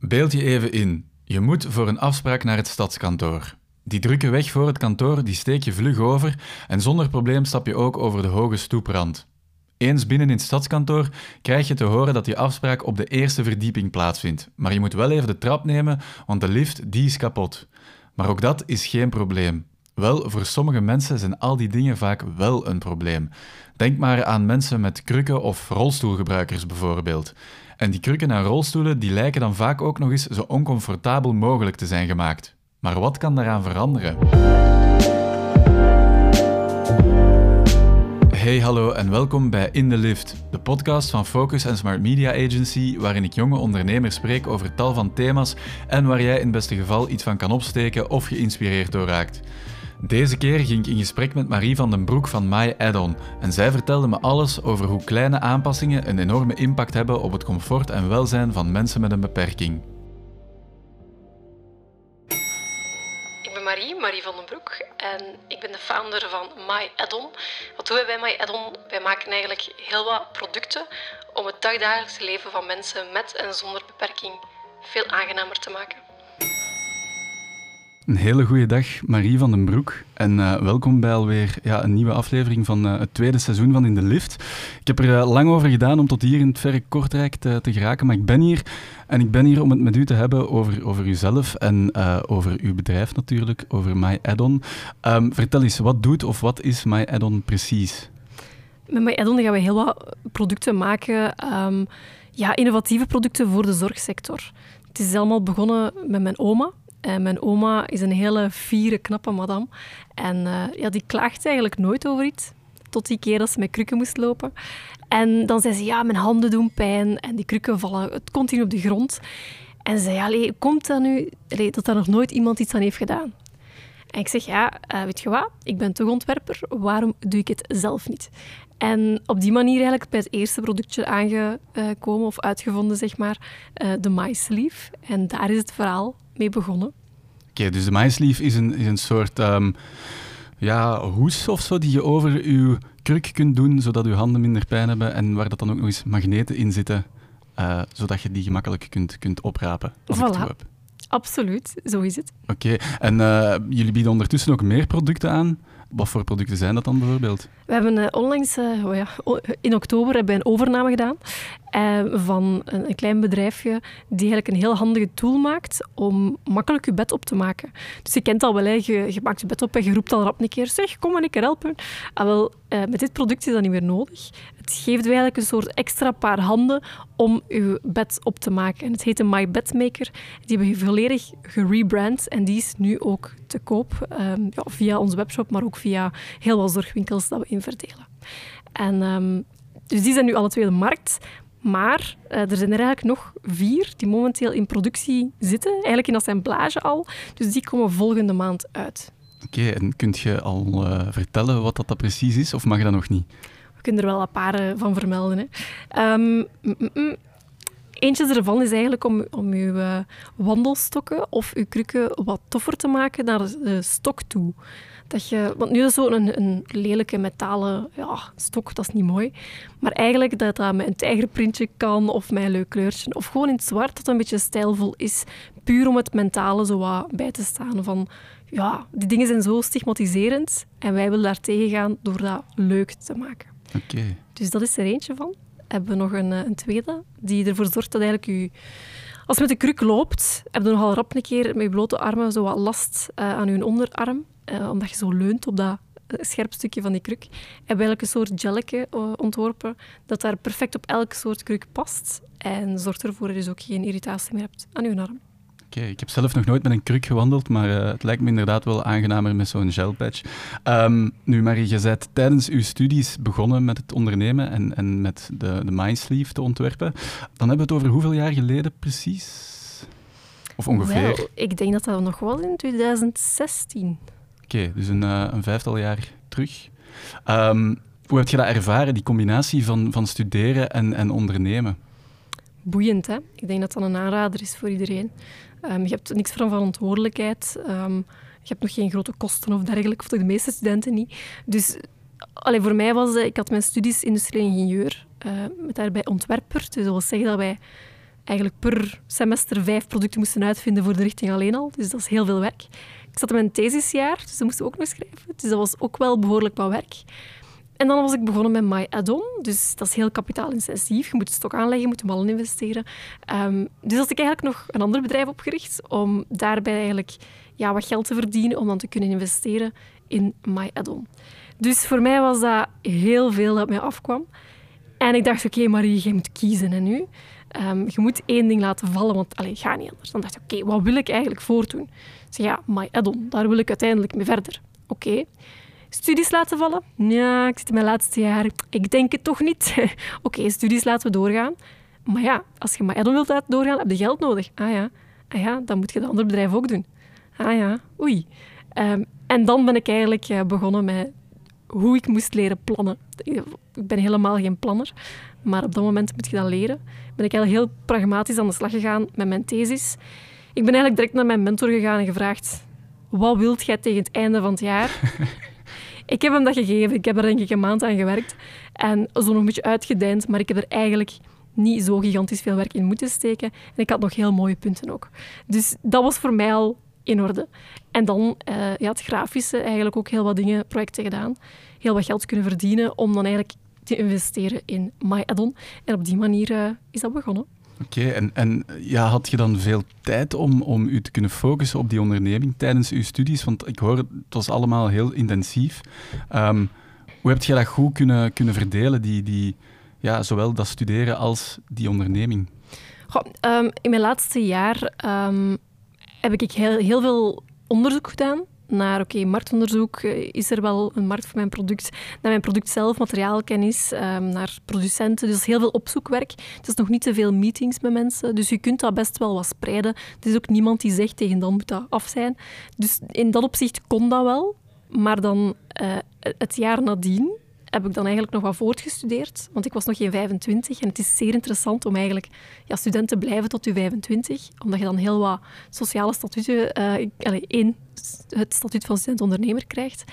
Beeld je even in. Je moet voor een afspraak naar het stadskantoor. Die drukke weg voor het kantoor die steek je vlug over en zonder probleem stap je ook over de hoge stoeprand. Eens binnen in het stadskantoor krijg je te horen dat je afspraak op de eerste verdieping plaatsvindt. Maar je moet wel even de trap nemen, want de lift die is kapot. Maar ook dat is geen probleem. Wel, voor sommige mensen zijn al die dingen vaak wel een probleem. Denk maar aan mensen met krukken of rolstoelgebruikers bijvoorbeeld. En die krukken en rolstoelen die lijken dan vaak ook nog eens zo oncomfortabel mogelijk te zijn gemaakt. Maar wat kan daaraan veranderen? Hey, hallo en welkom bij In the Lift, de podcast van Focus en Smart Media Agency, waarin ik jonge ondernemers spreek over tal van thema's en waar jij in het beste geval iets van kan opsteken of geïnspireerd door raakt. Deze keer ging ik in gesprek met Marie van den Broek van My Addon en zij vertelde me alles over hoe kleine aanpassingen een enorme impact hebben op het comfort en welzijn van mensen met een beperking. Ik ben Marie, Marie van den Broek en ik ben de founder van My Addon. Wat doen wij bij My Addon? Wij maken eigenlijk heel wat producten om het dagdagelijkse leven van mensen met en zonder beperking veel aangenamer te maken. Een hele goede dag, Marie van den Broek. En uh, welkom bij alweer ja, een nieuwe aflevering van uh, het tweede seizoen van In de Lift. Ik heb er uh, lang over gedaan om tot hier in het verre Kortrijk te, te, geraken, maar ik ben hier. En ik ben hier om het met u te hebben over, over uzelf en over uw bedrijf natuurlijk, over My Addon. Um, vertel eens, wat doet of wat is My Addon precies? Met My Addon gaan we heel wat producten maken, um, ja, innovatieve producten voor de zorgsector. Het is allemaal begonnen met mijn oma. En mijn oma is een hele fiere, knappe madame. En uh, ja, die klaagt eigenlijk nooit over iets. Tot die keer dat ze met krukken moest lopen. En dan zei ze, ja, mijn handen doen pijn. En die krukken vallen het continu op de grond. En ze zei, allee, komt dat nu allee, dat er nog nooit iemand iets aan heeft gedaan? En ik zeg, ja, uh, weet je wat? Ik ben toch ontwerper. Waarom doe ik het zelf niet? En op die manier eigenlijk bij het eerste productje aangekomen of uitgevonden, zeg maar, de Sleeve. En daar is het verhaal mee begonnen. Oké, okay, dus de MySleeve is een, is een soort um, ja, hoes of zo die je over je kruk kunt doen, zodat je handen minder pijn hebben en waar dat dan ook nog eens magneten in zitten, uh, zodat je die gemakkelijk kunt, kunt oprapen. Als voilà. ik het heb. Absoluut, zo is het. Oké, okay. en uh, jullie bieden ondertussen ook meer producten aan. Wat voor producten zijn dat dan bijvoorbeeld? We hebben uh, onlangs, oh ja, in oktober, hebben we een overname gedaan uh, van een, een, klein bedrijfje die eigenlijk een heel handige tool maakt om makkelijk je bed op te maken. Dus je kent al wel, je, maakt je bed op en je roept al rap een keer, zeg, kom maar een keer helpen. Ah, wel, met dit product is dat niet meer nodig. Het geeft eigenlijk een soort extra paar handen om je bed op te maken. En het heet een My Bedmaker. Die hebben we volledig gerebrand en die is nu ook te koop um, ja, via onze webshop, maar ook via heel wat zorgwinkels dat we inverdelen. En, um, dus die zijn nu alle twee de markt. Maar uh, er zijn er eigenlijk nog vier die momenteel in productie zitten, eigenlijk in assemblage al. Dus die komen volgende maand uit. Oké, okay, en kunt je al uh, vertellen wat dat, dat precies is, of mag je dat nog niet? We kunnen er wel een paar uh, van vermelden. Hè. Um, mm, mm, Eentje ervan is eigenlijk om, om uw uh, wandelstokken of uw krukken wat toffer te maken naar de stok toe. Dat je, want nu is zo'n een, een lelijke metalen ja, stok, dat is niet mooi. Maar eigenlijk dat dat met een tijgerprintje kan of met een leuk kleurtje. Of gewoon in het zwart, dat een beetje stijlvol is. Puur om het mentale zo wat bij te staan. Van, ja, die dingen zijn zo stigmatiserend en wij willen daar tegen gaan door dat leuk te maken. Okay. Dus dat is er eentje van hebben we nog een, een tweede, die ervoor zorgt dat eigenlijk u... Als je met de kruk loopt, heb je nogal rap een keer met je blote armen zo wat last uh, aan je onderarm, uh, omdat je zo leunt op dat scherp stukje van die kruk. Hebben we eigenlijk een soort gelletje uh, ontworpen dat daar perfect op elke soort kruk past en zorgt ervoor dat je dus ook geen irritatie meer hebt aan je arm. Oké, ik heb zelf nog nooit met een kruk gewandeld, maar uh, het lijkt me inderdaad wel aangenamer met zo'n gelpatch. Um, nu, Marie, je bent tijdens uw studies begonnen met het ondernemen en, en met de, de Mindsleeve te ontwerpen. Dan hebben we het over hoeveel jaar geleden precies? Of ongeveer? Wel, ik denk dat dat nog was in 2016. Oké, okay, dus een, uh, een, vijftal jaar terug. Um, hoe heb je dat ervaren, die combinatie van, van studeren en, en ondernemen? Boeiend, hè? Ik denk dat dat een aanrader is voor iedereen. Um, je hebt niks van verantwoordelijkheid. Um, je hebt nog geen grote kosten of dergelijke, of de meeste studenten niet. Dus allee, voor mij was... Ik had mijn studies industrieel ingenieur, uh, met daarbij ontwerper. Dus dat wil zeggen dat wij eigenlijk per semester vijf producten moesten uitvinden voor de richting alleen al. Dus dat is heel veel werk. Ik zat in mijn thesisjaar, dus dat moesten ook nog schrijven. Dus dat was ook wel behoorlijk wat werk. En dan was ik begonnen met My Add-on. Dus dat is heel kapitaalintensief. Je moet het stok aanleggen, je moet hem al investeren. Um, dus had ik eigenlijk nog een ander bedrijf opgericht om daarbij eigenlijk ja, wat geld te verdienen om dan te kunnen investeren in My Add-on. Dus voor mij was dat heel veel dat mij afkwam. En ik dacht, oké Marie, je moet kiezen en nu. Um, je moet één ding laten vallen, want het gaat niet anders. Dan dacht ik, oké, wat wil ik eigenlijk voordoen? Ik zei, ja, My Add-on, daar wil ik uiteindelijk mee verder. Oké. Studies laten vallen? Ja, ik zit in mijn laatste jaar. Ik denk het toch niet. oké, studies laten we doorgaan. Maar ja, als je Add-on wilt laten doorgaan, heb je geld nodig. Ah ja, ah ja, dan moet je dat andere bedrijf ook doen. Ah ja, oei. Um, en dan ben ik eigenlijk uh, begonnen met hoe ik moest leren plannen. Ik ben helemaal geen planner, maar op dat moment moet je dat leren. Ben ik eigenlijk heel pragmatisch aan de slag gegaan met mijn thesis. Ik ben eigenlijk direct naar mijn mentor gegaan en gevraagd: wat wilt jij tegen het einde van het jaar? ik heb hem dat gegeven. Ik heb er denk ik een maand aan gewerkt en zo nog een beetje uitgedeind, maar ik heb er eigenlijk niet zo gigantisch veel werk in moeten steken. En ik had nog heel mooie punten ook. Dus dat was voor mij al in orde. En dan uh, ja, het grafische, eigenlijk ook heel wat dingen, projecten gedaan. Heel wat geld kunnen verdienen om dan eigenlijk te investeren in My Addon. En op die manier uh, is dat begonnen. Oké, en, en ja, had je dan veel tijd om, om u te kunnen focussen op die onderneming tijdens uw studies? Want ik hoor, het was allemaal heel intensief. Um, hoe heb je dat goed kunnen, kunnen verdelen, die, die, ja, zowel dat studeren als die onderneming? Goh, um, in mijn laatste jaar um, heb ik heel, heel veel onderzoek gedaan naar, oké, marktonderzoek, eh, is er wel een markt voor mijn product? Naar mijn product zelf, materiaalkennis, um, naar producenten. Dus heel veel opzoekwerk. Het is nog niet te veel meetings met mensen, dus je kunt dat best wel wat spreiden. Er is ook niemand die zegt, tegen dan moet dat af zijn. Dus in dat opzicht kon dat wel. Maar dan uh, het jaar nadien heb ik dan eigenlijk nog wat voortgestudeerd, want ik was nog geen 25 en het is zeer interessant om eigenlijk ja, student te blijven tot je 25, omdat je dan heel wat sociale statuten, uh, één, het statuut van student-ondernemer krijgt.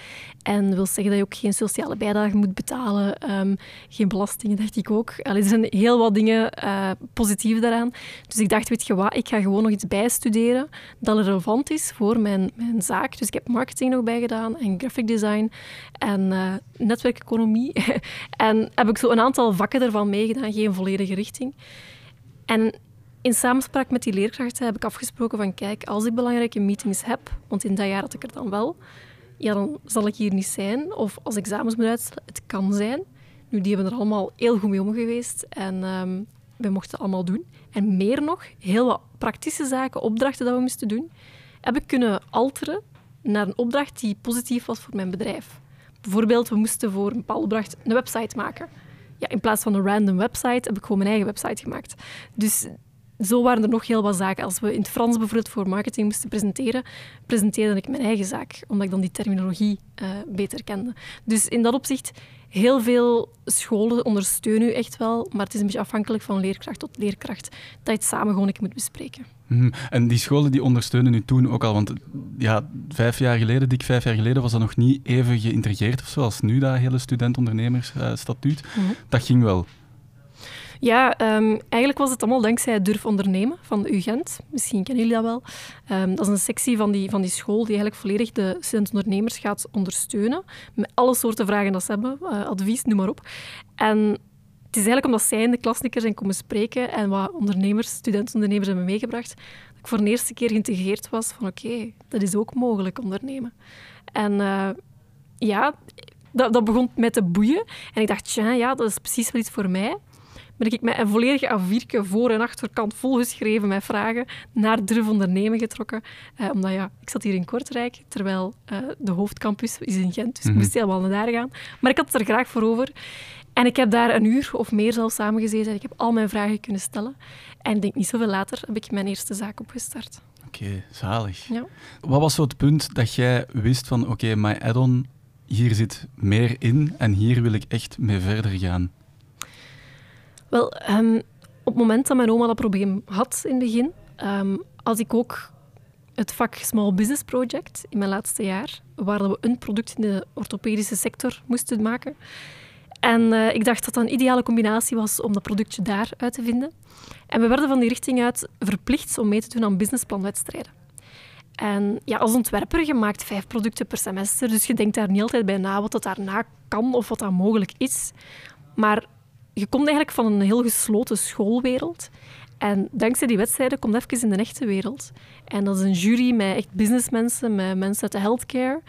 En wil zeggen dat je ook geen sociale bijdrage moet betalen, um, geen belastingen, dacht ik ook. Allee, er zijn heel wat dingen uh, positief daaraan. Dus ik dacht, weet je wat, ik ga gewoon nog iets bijstuderen dat relevant is voor mijn, mijn zaak. Dus ik heb marketing nog bijgedaan en graphic design en uh, netwerkeconomie. en heb ik zo een aantal vakken ervan meegedaan, geen volledige richting. En in samenspraak met die leerkrachten heb ik afgesproken van kijk, als ik belangrijke meetings heb, want in dat jaar had ik er dan wel, ja, dan zal ik hier niet zijn. Of als examens moet uitstellen, het kan zijn. Nu, die hebben er allemaal heel goed mee om geweest en um, we mochten het allemaal doen. En meer nog, heel wat praktische zaken, opdrachten dat we moesten doen, heb ik kunnen alteren naar een opdracht die positief was voor mijn bedrijf. Bijvoorbeeld, we moesten voor een bepaalde opdracht een website maken. Ja, in plaats van een random website heb ik gewoon mijn eigen website gemaakt. Dus zo waren er nog heel wat zaken. Als we in het Frans bijvoorbeeld voor marketing moesten presenteren, presenteerde ik mijn eigen zaak, omdat ik dan die terminologie uh, beter kende. Dus in dat opzicht, heel veel scholen ondersteunen u echt wel, maar het is een beetje afhankelijk van leerkracht tot leerkracht dat je het samen gewoon ik moet bespreken. Mm En die scholen die ondersteunen u toen ook al, want ja, vijf jaar geleden, dik vijf jaar geleden, was dat nog niet even geïntegreerd of zo als nu, dat hele student-ondernemersstatuut. Uh, mm -hmm. Dat ging wel. Ja, um, eigenlijk was het allemaal dankzij Durf Ondernemen van de UGent. Misschien kennen jullie dat wel. Um, dat is een sectie van die, van die school die eigenlijk volledig de studentondernemers gaat ondersteunen. Met alle soorten vragen dat ze hebben, uh, advies, noem maar op. En het is eigenlijk omdat zij in de klasnikkers zijn komen spreken en wat ondernemers, studentondernemers hebben meegebracht, dat ik voor de eerste keer geïntegreerd was van oké, dat is ook mogelijk ondernemen. En uh, ja, dat, dat begon mij te boeien. En ik dacht, ja, dat is precies wel iets voor mij ben ik met een volledige A4 voor- en achterkant volgeschreven met vragen naar Durf Ondernemen getrokken. Eh, omdat ja, ik zat hier in Kortrijk, terwijl uh, de hoofdcampus is in Gent, dus ik mhm. moest helemaal naar daar gaan. Maar ik had het er graag voor over. En ik heb daar een uur of meer zelf samengezeten. Ik heb al mijn vragen kunnen stellen. En ik denk niet zoveel later heb ik mijn eerste zaak opgestart. Oké, zalig. Ja. Wat was zo het punt dat jij wist van, oké, okay, my add-on, hier zit meer in en hier wil ik echt mee verder gaan? Wel, um, op het moment dat mijn oma dat probleem had in het begin, um, had ik ook het vak Small Business Project in mijn laatste jaar, waar we een product in de orthopedische sector moesten maken. En eh, ik dacht dat dat een ideale combinatie was om dat productje daar uit te vinden. En we werden van die richting uit verplicht om mee te doen aan businessplanwedstrijden. En ja, als ontwerper, je maakt vijf producten per semester, dus je denkt daar niet altijd bij na wat dat daarna kan of wat dat mogelijk is. Maar je komt eigenlijk van een heel gesloten schoolwereld. En dankzij die wedstrijden komt even in de echte wereld. En dat is een jury met echt businessmensen, met mensen uit de healthcare.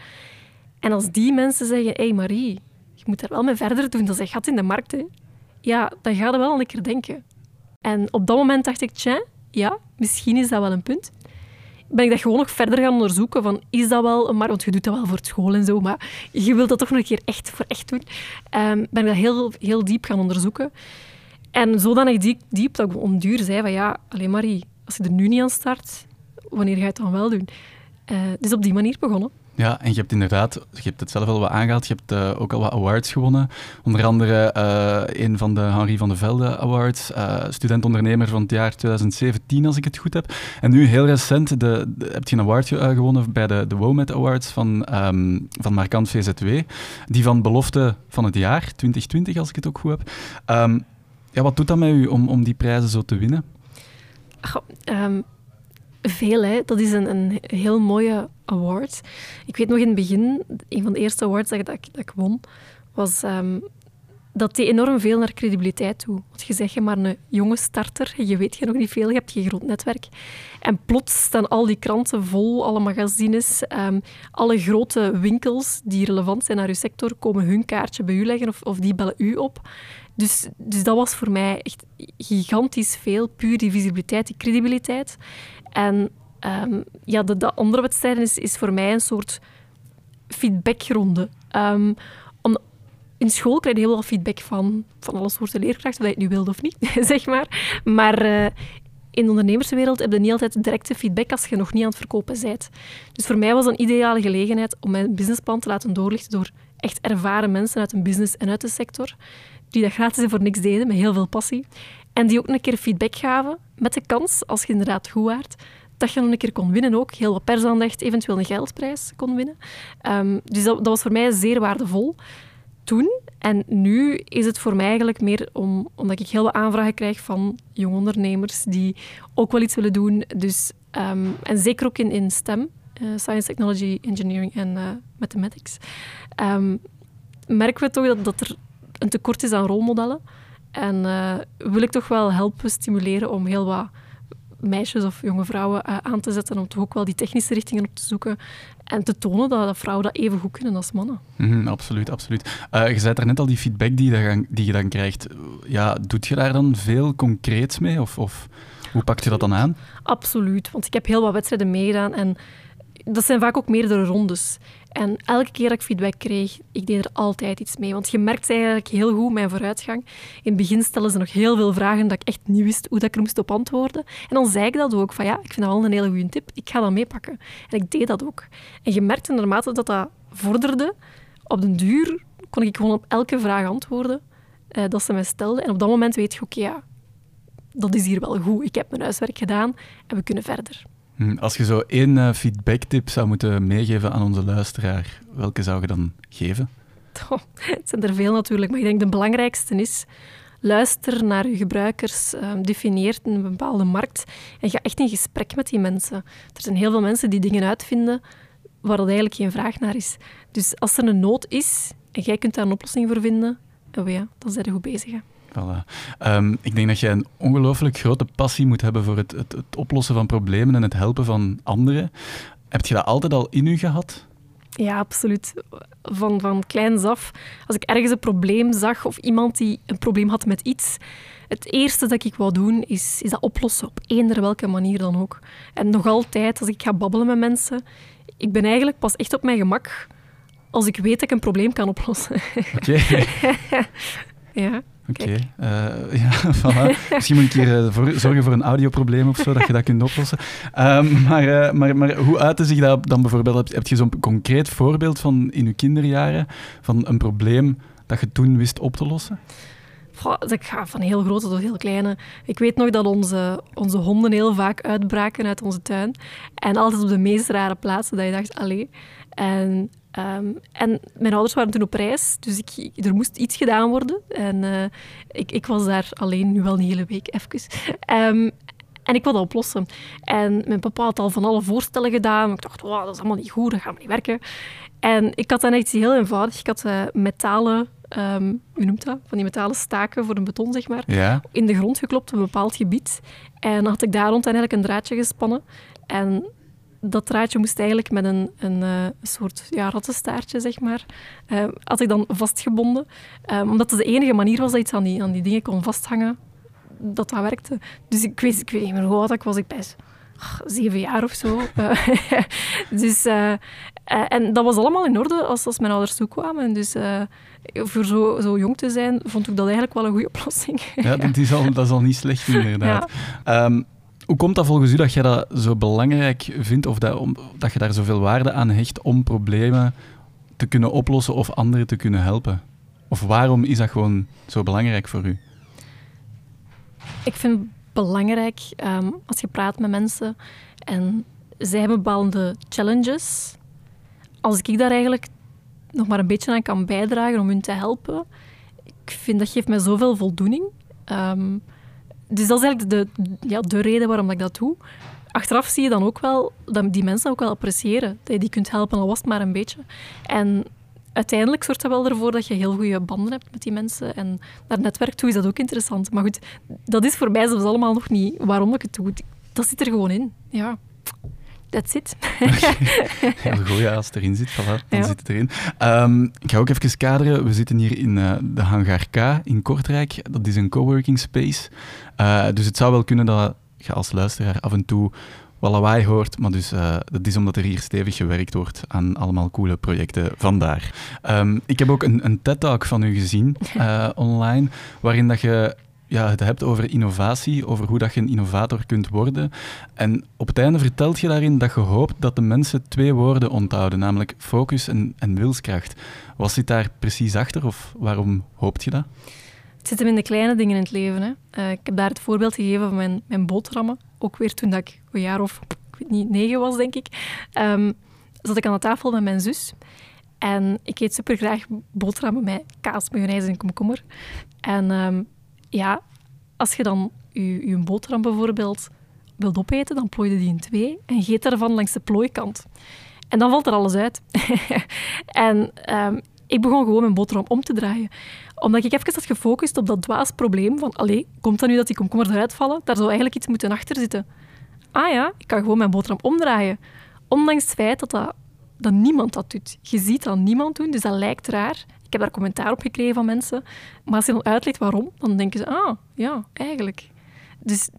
En als die mensen zeggen, hé hey Marie, je moet daar wel mee verder doen, dat is een gat in de markt. Hè. Ja, dan ga je wel een keer denken. En op dat moment dacht ik, tja, ja, misschien is dat wel een punt. Ben ik dat gewoon nog verder gaan onderzoeken van, is dat wel markt? Want je doet dat wel voor het school en zo, maar je wilt dat toch nog een keer echt voor echt doen. Um, ben ik dat heel, heel diep gaan onderzoeken. En zodanig diep, diep dat ik om duur zei van, ja, alleen Marie, als je er nu niet aan start, wanneer ga je het dan wel doen? Uh, dus op die manier begonnen. Ja, en je hebt inderdaad, je hebt het zelf al wat aangehaald, je hebt uh, ook al wat awards gewonnen. Onder andere uh, een van de Henri van de Velde Awards, uh, student-ondernemer van het jaar 2017, als ik het goed heb. En nu, heel recent, de, heb je een award gewonnen bij de, de WOMED Awards van, um, van Markant VZW. Die van belofte van het jaar, 2020, als ik het ook goed heb. Um, ja, wat doet dat met u om, om die prijzen zo te winnen? Ach, um veel, hè. Dat is een, een heel mooie award. Ik weet nog in het begin, een van de eerste awards dat ik, dat ik won, was um, dat die enorm veel naar credibiliteit toe. Want je zegt je maar een jonge starter, je weet je nog niet veel, je hebt geen groot netwerk. En plots staan al die kranten vol, alle magazines, um, alle grote winkels die relevant zijn naar je sector, komen hun kaartje bij u leggen of, of die bellen u op. Dus, dus dat was voor mij echt gigantisch veel, puur die visibiliteit, die credibiliteit. En um, ja, de, de, wedstrijden is, is voor mij een soort feedbackronde. Om, in school krijg je heel veel feedback van, van alle soorten leerkrachten, of je het nu wilt of niet, zeg maar. Maar uh, in de ondernemerswereld heb je niet altijd directe feedback als je nog niet aan het verkopen bent. Dus voor mij was een ideale gelegenheid om mijn businessplan te laten doorlichten door echt ervaren mensen uit een business en uit de sector, die dat gratis en voor niks deden, met heel veel passie. En die ook een keer feedback gaven, met de kans, als je inderdaad goed waart, dat je nog een keer kon winnen ook. Heel wat persaandacht, eventueel een geldprijs kon winnen. Um, dus dat, was voor mij zeer waardevol toen. En nu is het voor mij eigenlijk meer om, omdat ik heel wat aanvragen krijg van jonge ondernemers die ook wel iets willen doen. Dus, um, en zeker ook in, in STEM, uh, Science, Technology, Engineering en uh, Mathematics, um, merken we toch dat, dat er een tekort is aan rolmodellen. En uh, wil ik toch wel helpen stimuleren om heel wat meisjes of jonge vrouwen uh, aan te zetten om toch ook wel die technische richtingen op te zoeken en te tonen dat, dat vrouwen dat even goed kunnen als mannen. Mm, absoluut, absoluut. Uh, je zei er net al die feedback die, je, die je dan krijgt. Ja, doet je daar dan veel concreets mee of, of hoe pakt je dat dan aan? Absoluut, want ik heb heel wat wedstrijden meegedaan en dat zijn vaak ook meerdere rondes. En elke keer dat ik feedback kreeg, ik deed er altijd iets mee. Want je merkt eigenlijk heel goed mijn vooruitgang. In het begin stellen ze nog heel veel vragen dat ik echt niet wist hoe dat ik er moest op antwoorden. En dan zei ik dat ook, van ja, ik vind dat wel een hele goede tip, ik ga dat meepakken. En ik deed dat ook. En je merkte naarmate dat dat vorderde, op den duur kon ik gewoon op elke vraag antwoorden eh, dat ze mij stelden. En op dat moment weet je, oké, ja, dat is hier wel goed. Ik heb mijn huiswerk gedaan en we kunnen verder. Hm, als je zo één uh, feedbacktip zou moeten meegeven aan onze luisteraar, welke zou je dan geven? Het zijn er veel natuurlijk, maar ik denk de belangrijkste is luister naar je gebruikers, uh, definieer een bepaalde markt en ga echt in gesprek met die mensen. Er zijn heel veel mensen die dingen uitvinden waar dat eigenlijk geen vraag naar is. Dus als er een nood is en jij kunt daar een oplossing voor vinden, oh ja, dan zijn we goed bezig. Voilà. Um, ik denk dat je een ongelooflijk grote passie moet hebben voor het, het, het, oplossen van problemen en het helpen van anderen. Heb je dat altijd al in u gehad? Ja, absoluut. Van, van kleins af. Als ik ergens een probleem zag of iemand die een probleem had met iets, het eerste dat ik wou doen is, is dat oplossen op eender welke manier dan ook. En nog altijd, als ik ga babbelen met mensen, ik ben eigenlijk pas echt op mijn gemak als ik weet dat ik een probleem kan oplossen. Oké. ja. Oké, okay. uh, ja, voilà. Misschien moet ik hier uh, voor, zorgen voor een audioprobleem of zo, dat je dat kunt oplossen. Um, maar, uh, maar, maar hoe uitte zich dat dan bijvoorbeeld? Heb, heb je zo'n concreet voorbeeld van in je kinderjaren, van een probleem dat je toen wist op te lossen? Dat gaat van heel grote tot heel kleine. Ik weet nog dat onze, onze honden heel vaak uitbraken uit onze tuin. En altijd op de meest rare plaatsen, dat je dacht, allee. En Ehm, en mijn ouders waren toen op reis, dus ik, er moest iets gedaan worden. En uh, ik, ik, was daar alleen, nu wel een hele week, even. Um, en ik wilde dat oplossen. En mijn papa had al van alle voorstellen gedaan. Ik dacht, dat is allemaal niet goed, dat gaat niet werken. En ik had dan iets heel eenvoudig. Ik had uh, metalen, um, hoe noemt dat? Van die metalen staken voor een beton, zeg maar, ja. in de grond geklopt op een bepaald gebied. En dan had ik daar rond eigenlijk een draadje gespannen. En dat draadje moest eigenlijk met een, een, uh, soort ja, rattenstaartje, zeg maar, uh, had ik dan vastgebonden. Um, omdat het de enige manier was dat iets aan die, aan die dingen kon vasthangen, dat dat werkte. Dus ik weet, ik weet niet meer hoe oud ik was. Ik best zeven jaar of zo. dus, uh, en dat was allemaal in orde als, als mijn ouders toekwamen. Dus voor zo, zo jong te zijn, vond ik dat eigenlijk wel een goede oplossing. ja, dat is al, dat is al niet slecht inderdaad. Ja. Um, hoe komt dat volgens u dat je dat zo belangrijk vindt of dat, om, dat je daar zoveel waarde aan hecht om problemen te kunnen oplossen of anderen te kunnen helpen? Of waarom is dat gewoon zo belangrijk voor u? Ik vind het belangrijk um, als je praat met mensen en zij hebben bepaalde challenges. Als ik daar eigenlijk nog maar een beetje aan kan bijdragen om hun te helpen, ik vind dat geeft mij zoveel voldoening. Um, dus dat is eigenlijk de, ja, de reden waarom ik dat doe. Achteraf zie je dan ook wel dat die mensen ook wel appreciëren. Dat je die kunt helpen, al was het maar een beetje. En uiteindelijk zorgt dat wel ervoor dat je heel goede banden hebt met die mensen. En naar netwerk toe is dat ook interessant. Maar goed, dat is voor mij zelfs allemaal nog niet waarom ik het doe. Dat zit er gewoon in. Ja. That's it. Heel goed, ja, als het erin zit, voilà, dan zit het erin. Um, ik ga ook even kaderen. We zitten hier in uh, de Hangar K in Kortrijk. Dat is een coworking space. Uh, dus het zou wel kunnen dat je als luisteraar af en toe wat lawaai hoort, maar dus, uh, dat is omdat er hier stevig gewerkt wordt aan allemaal coole projecten vandaar. Um, ik heb ook een, een TED-talk van u gezien online, waarin dat je ja, het hebt over innovatie, over hoe dat je een innovator kunt worden. En op het einde vertelt je daarin dat je hoopt dat de mensen twee woorden onthouden, namelijk focus en, en wilskracht. Wat zit daar precies achter of waarom hoopt je dat? Het zit hem in de kleine dingen in het leven. Hè. Uh, ik heb daar het voorbeeld gegeven van mijn, mijn boterhammen. Ook weer toen dat ik een jaar of ik weet niet, negen was, denk ik. Um, zat ik aan de tafel met mijn zus. En ik eet super graag boterhammen met kaas, mayonaise en komkommer. En um, ja, als je dan je, boterham bijvoorbeeld wilt opeten, dan plooi je die in twee en geet daarvan langs de plooikant. En dan valt er alles uit. en um, ik begon gewoon mijn boterham om te draaien. Omdat ik even had gefocust op dat dwaas probleem van, allee, komt dat nu dat die komkommer eruit vallen? Daar zou eigenlijk iets moeten achter zitten. Ah ja, ik kan gewoon mijn boterham omdraaien. Ondanks het feit dat, dat, dat niemand dat doet. Je ziet dat niemand doen, dus dat lijkt raar. Ik heb daar commentaar op gekregen van mensen. Maar als je dan uitlegt waarom, dan denken ze, ah, ja, eigenlijk. Dus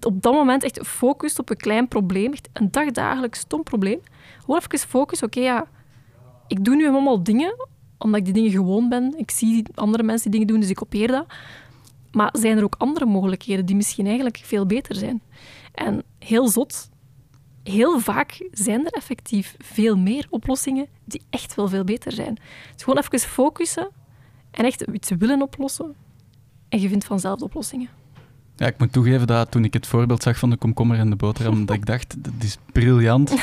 op dat moment echt focus op een klein probleem, echt een dagdagelijks stom probleem. Gewoon even focus, oké, ja, ik doe nu allemaal dingen, omdat ik die dingen gewoon ben. Ik zie andere mensen die dingen doen, dus ik kopieer dat. Maar zijn er ook andere mogelijkheden die misschien eigenlijk veel beter zijn? En heel zot, heel vaak zijn er effectief veel meer oplossingen die echt wel veel beter zijn. Dus gewoon even focussen en echt iets willen oplossen. En je vindt vanzelf de oplossingen. Ja, ik moet toegeven dat toen ik het voorbeeld zag van de komkommer en de boterham, dat ik dacht, dat is briljant.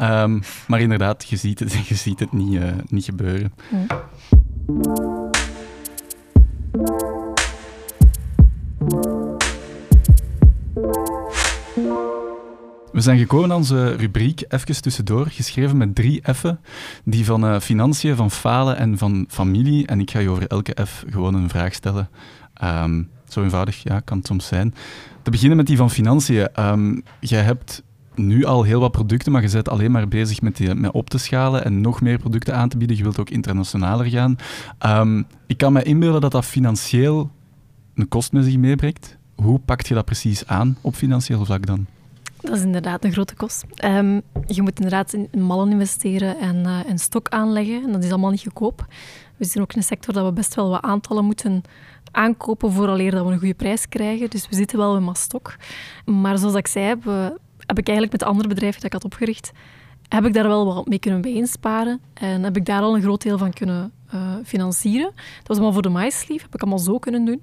um, maar inderdaad, je ziet het, je ziet het niet, uh, niet gebeuren. Ja. We zijn gekomen aan onze rubriek Even tussendoor, geschreven met drie F'en, die van uh, financiën, van falen en van familie. En ik ga je over elke F gewoon een vraag stellen. Um, zo eenvoudig ja, kan het soms zijn. Te beginnen met die van financiën. Um, jij hebt nu al heel wat producten, maar je bent alleen maar bezig met, die, met op te schalen en nog meer producten aan te bieden. Je wilt ook internationaler gaan. Um, ik kan me inbeelden dat dat financieel een kost met zich meebrengt. Hoe pakt je dat precies aan op financieel vlak dan? Dat is inderdaad een grote kost. Um, je moet inderdaad in mallen investeren en uh, stok aanleggen. En dat is allemaal niet goedkoop. We zijn ook in een sector dat we best wel wat aantallen moeten aankopen vooraleer dat we een goede prijs krijgen. Dus we zitten wel maar stok. Maar zoals ik zei, heb, heb ik eigenlijk met de andere bedrijven dat ik had opgericht, heb ik daar wel wat mee kunnen bijinsparen. En heb ik daar al een groot deel van kunnen uh, financieren. Dat was allemaal voor de MySleeve, heb ik allemaal zo kunnen doen.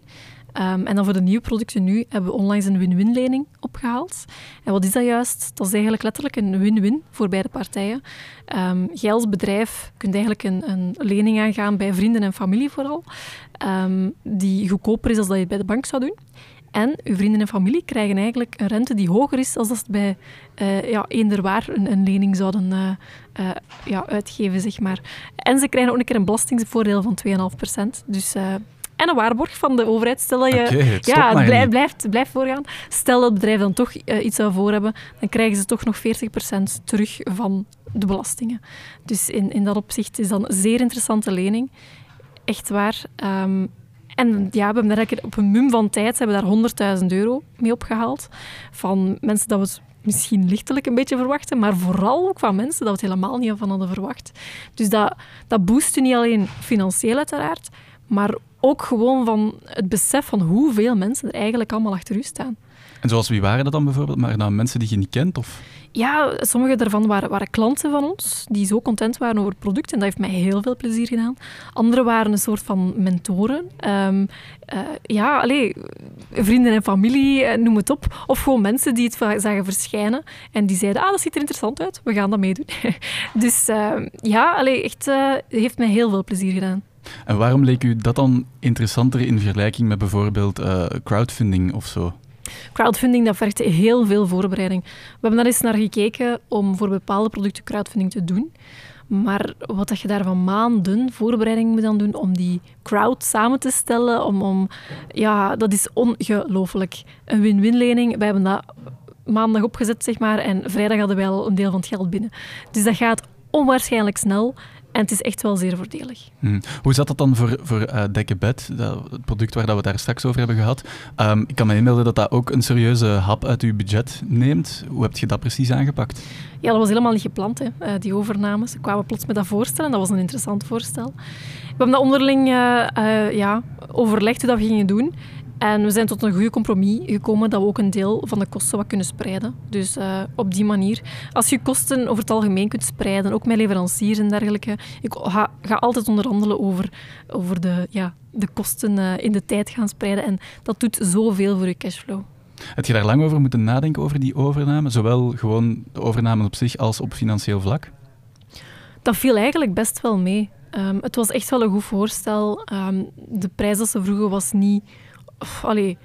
Ehm, en dan voor de nieuwe producten nu hebben we onlangs een win-win-lening opgehaald. En wat is dat juist? Dat is eigenlijk letterlijk een win-win voor beide partijen. Um, jij als bedrijf kunt eigenlijk een, een, lening aangaan bij vrienden en familie vooral, um, die goedkoper is dan dat je het bij de bank zou doen. En uw vrienden en familie krijgen eigenlijk een rente die hoger is dan dat ze bij uh, ja, eender waar een, lening zouden uh, uh, ja, uitgeven. Zeg maar. En ze krijgen ook een keer een belastingsvoordeel van 2,5%. Dus en een waarborg van de overheid. Stel dat je okay, ja, het blijft, blijft, blijft voorgaan. Stel dat het bedrijf dan toch uh, iets zou voor hebben, dan krijgen ze toch nog 40% terug van de belastingen. Dus in, in dat opzicht is dat een zeer interessante lening. Echt waar. Um, en ja, we hebben daar op een mum van tijd hebben daar 100.000 euro mee opgehaald. Van mensen dat we misschien lichtelijk een beetje verwachten, maar vooral ook van mensen dat we het helemaal niet van hadden verwacht. Dus dat, dat boost u niet alleen financieel uiteraard, maar ook gewoon van het besef van hoeveel mensen er eigenlijk allemaal achter u staan. En zoals wie waren dat dan bijvoorbeeld? Maar mensen die je niet kent? Of? Ja, sommige daarvan waren, waren klanten van ons die zo content waren over het product en dat heeft mij heel veel plezier gedaan. Andere waren een soort van mentoren. Um, uh, ja, allez, vrienden en familie, uh, noem het op. Of gewoon mensen die het zagen verschijnen en die zeiden, ah, dat ziet er interessant uit, we gaan dat meedoen. dus uh, ja, allez, echt, heeft mij heel veel plezier gedaan. En waarom leek u dat dan interessanter in vergelijking met bijvoorbeeld uh, crowdfunding of zo? Crowdfunding dat vergt heel veel voorbereiding. We hebben daar eens naar gekeken om voor bepaalde producten crowdfunding te doen. Maar wat dat je daar van maanden voorbereiding moet aan doen om die crowd samen te stellen, om, om, ja, dat is ongelooflijk. Een win-win lening, wij hebben dat maandag opgezet, zeg maar, en vrijdag hadden wij al een deel van het geld binnen. Dus dat gaat onwaarschijnlijk snel. En het is echt wel zeer voordelig. Hmm. Hoe zat dat dan voor, voor uh, Dekkebed, het product waar dat we daar straks over hebben gehad? Um, ik kan me inbeelden dat dat ook een serieuze hap uit uw budget neemt. Hoe heb je dat precies aangepakt? Ja, dat was helemaal niet gepland, hè, uh, die overnames. Ze kwamen plots met dat voorstel en dat was een interessant voorstel. We hebben dat onderling uh, ja, overlegd hoe dat we gingen doen. En we zijn tot een goede compromis gekomen dat we ook een deel van de kosten wat kunnen spreiden. Dus uh, op die manier. Als je kosten over het algemeen kunt spreiden, ook met leveranciers en dergelijke. Ik ga, ga altijd onderhandelen over, over de, ja, de kosten uh, in de tijd gaan spreiden. En dat doet zoveel voor je cashflow. Heb je daar lang over moeten nadenken over die overname? Zowel gewoon de overname op zich als op financieel vlak? Dat viel eigenlijk best wel mee. Um, het was echt wel een goed voorstel. Um, de prijs dat ze vroegen was niet allee,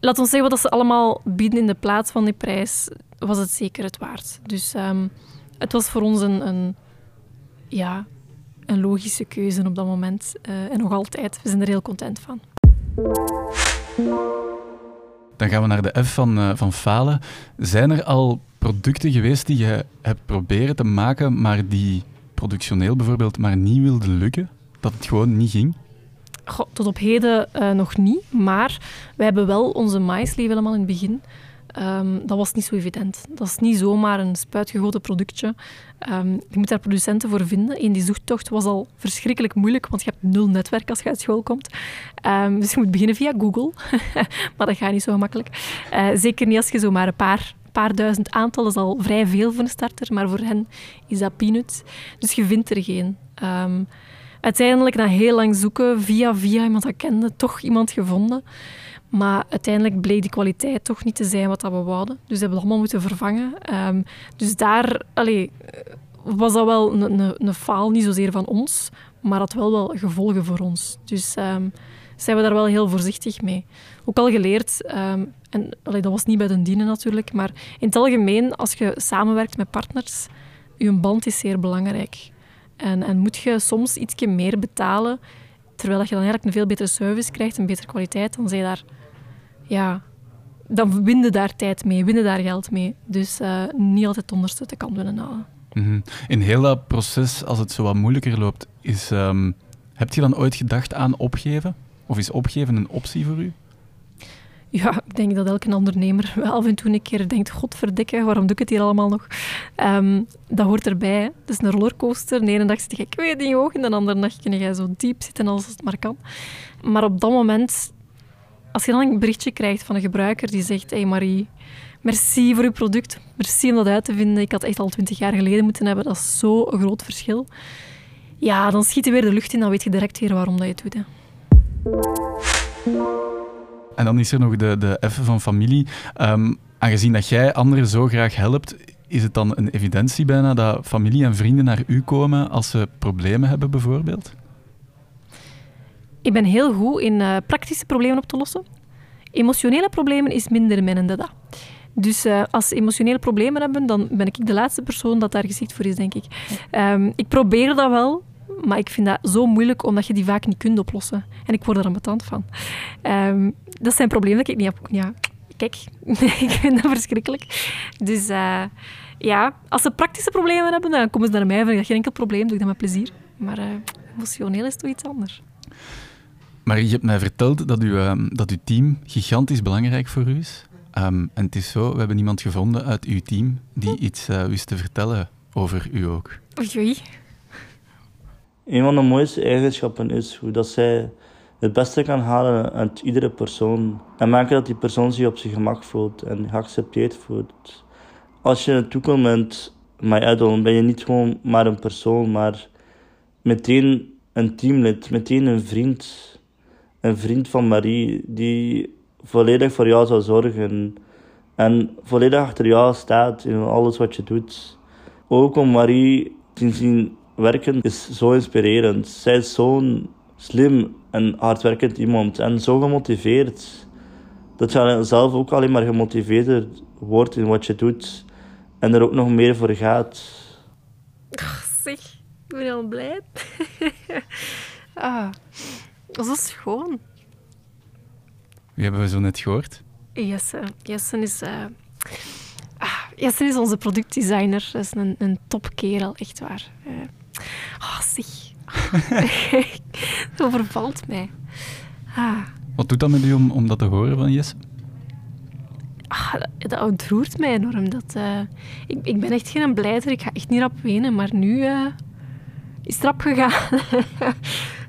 laat ons zeggen wat ze allemaal bieden in de plaats van die prijs, was het zeker het waard. Dus um, het was voor ons een, een, ja, een logische keuze op dat moment. Uh, en nog altijd. We zijn er heel content van. Dan gaan we naar de F van, uh, van falen. Zijn er al producten geweest die je hebt proberen te maken, maar die productioneel bijvoorbeeld maar niet wilden lukken? Dat het gewoon niet ging? Tot op heden uh, nog niet, maar wij hebben wel onze maisleaf helemaal in het begin. Um, dat was niet zo evident. Dat is niet zomaar een spuitgegoten productje. Um, je moet daar producenten voor vinden. In die zoektocht was al verschrikkelijk moeilijk, want je hebt nul netwerk als je uit school komt. Um, dus je moet beginnen via Google. maar dat gaat niet zo gemakkelijk. Uh, zeker niet als je zomaar een paar paar duizend aantal is al vrij veel voor een starter, maar voor hen is dat peanuts. Dus je vindt er geen. Uiteindelijk, na heel lang zoeken, via via iemand dat kende, toch iemand gevonden. Maar uiteindelijk bleek die kwaliteit toch niet te zijn wat we wouden. Dus we hebben het allemaal moeten vervangen. Um, dus daar allee, was dat wel een, faal, niet zozeer van ons, maar had wel wel gevolgen voor ons. Dus um, zijn we daar wel heel voorzichtig mee. Ook al geleerd, um, en allee, dat was niet bij de dienen natuurlijk, maar in het algemeen, als je samenwerkt met partners, je band is zeer belangrijk. En, en moet je soms iets meer betalen, terwijl je dan eigenlijk een veel betere service krijgt, een betere kwaliteit, dan zij daar... Ja, dan winnen daar tijd mee, winnen daar geld mee. Dus uh, niet altijd het onderste te kan winnen halen. -hmm. In heel dat proces, als het zo wat moeilijker loopt, is, um, heb je dan ooit gedacht aan opgeven? Of is opgeven een optie voor u? Ja, ik denk dat elke ondernemer wel af en toe een keer denkt, godverdikke, waarom doe ik het hier allemaal nog? Um, dat hoort erbij. Het is een rollercoaster. De ene dag zit je kwijt in je ogen, en de andere dag kun je zo diep zitten als het maar kan. Maar op dat moment, als je dan een berichtje krijgt van een gebruiker die zegt, hey Marie, merci voor uw product, merci om dat uit te vinden. Ik had echt al twintig jaar geleden moeten hebben. Dat is zo'n groot verschil. Ja, dan schiet je weer de lucht in, dan weet je direct weer waarom dat je het doet. Hè. En dan is er nog de, de F van familie. Um, aangezien dat jij anderen zo graag helpt, is het dan een evidentie bijna dat familie en vrienden naar u komen als ze problemen hebben, bijvoorbeeld? Ik ben heel goed in uh, praktische problemen op te lossen. Emotionele problemen is minder mijn dada. Dus uh, als ze emotionele problemen hebben, dan ben ik de laatste persoon dat daar geschikt voor is, denk ik. Um, ik probeer dat wel, maar ik vind dat zo moeilijk omdat je die vaak niet kunt oplossen. En ik word er ambetant van. Um, dat zijn problemen dat ik niet heb. Ja, kijk, ik vind dat verschrikkelijk. Dus uh, ja, als ze praktische problemen hebben, dan komen ze naar mij. Vind ik geen enkel probleem, doe ik dat met plezier. Maar uh, emotioneel is toch iets anders. Maar je hebt mij verteld dat, u, uh, dat uw team gigantisch belangrijk voor u is. Um, en het is zo, we hebben iemand gevonden uit uw team die iets uh, wist te vertellen over u ook. Oei. Een van de mooiste eigenschappen is hoe dat zij het beste kan halen uit iedere persoon. En maken dat die persoon zich op zijn gemak voelt en geaccepteerd voelt. Als je toekomt met My Idol, ben je niet gewoon maar een persoon, maar meteen een teamlid, meteen een vriend. Een vriend van Marie die volledig voor jou zal zorgen. En volledig achter jou staat in alles wat je doet. Ook om Marie te zien werken is zo inspirerend. Zij is zo'n slim en hardwerkend iemand en zo gemotiveerd. Dat je zelf ook alleen maar gemotiveerd wordt in wat je doet en er ook nog meer voor gaat. Ach, zeg, ik ben heel blij. ah, dat is schoon. Wie hebben we zo net gehoord? Jesse. Jesse is, uh, ah, Jesse is onze productdesigner. Dat is een, een topkerel, echt waar. Uh, oh, zeg. het overvalt mij. Ah. Wat doet dat met u om, om dat te horen van Jesse? Ah, dat, dat ontroert mij enorm. Dat, uh, ik, ik ben echt geen blijder. Ik ga echt niet rap wenen. Maar nu uh, is het rap gegaan.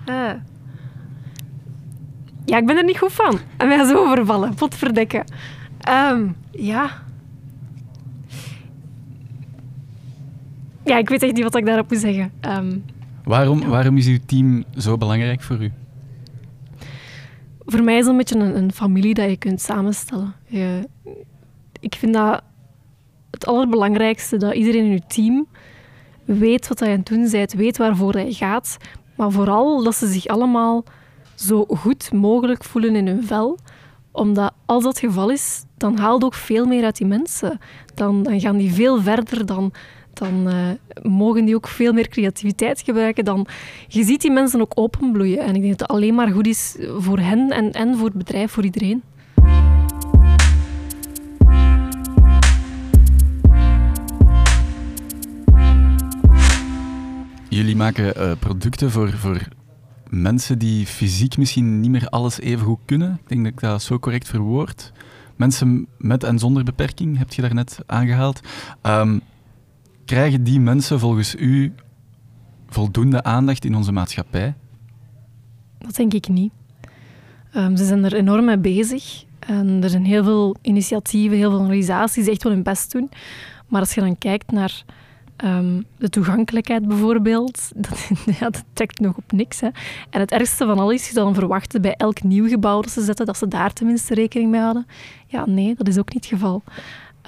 uh. Ja, ik ben er niet goed van. En mij zo overvallen. Potverdekken. Um, ja. Ja, ik weet echt niet wat ik daarop moet zeggen. Um, waarom, waarom is uw team zo belangrijk voor u? Voor mij is het een beetje een, een familie dat je kunt samenstellen. Je, ik vind dat het allerbelangrijkste, dat iedereen in je team weet wat je aan het doen bent, weet waarvoor hij gaat, maar vooral dat ze zich allemaal zo goed mogelijk voelen in hun vel. Omdat als dat het geval is, dan haalt ook veel meer uit die mensen. Dan, dan gaan die veel verder, dan, dan uh, mogen die ook veel meer creativiteit gebruiken. Dan, je ziet die mensen ook openbloeien. En ik denk dat het alleen maar goed is voor hen en, en voor het bedrijf, voor iedereen. Jullie maken uh, producten voor, voor mensen die fysiek misschien niet meer alles even goed kunnen. Ik denk dat ik dat zo correct verwoord. Mensen met en zonder beperking, heb je daarnet aangehaald. Um, krijgen die mensen volgens u voldoende aandacht in onze maatschappij? Dat denk ik niet. Um, ze zijn er enorm mee bezig. En er zijn heel veel initiatieven, heel veel organisaties die echt wel hun best doen. Maar als je dan kijkt naar Um, de toegankelijkheid bijvoorbeeld, dat, ja, trekt nog op niks. Hè. En het ergste van alles is, je dan verwachten bij elk nieuw gebouw dat ze zetten, dat ze daar tenminste rekening mee hadden. Ja, nee, dat is ook niet het geval.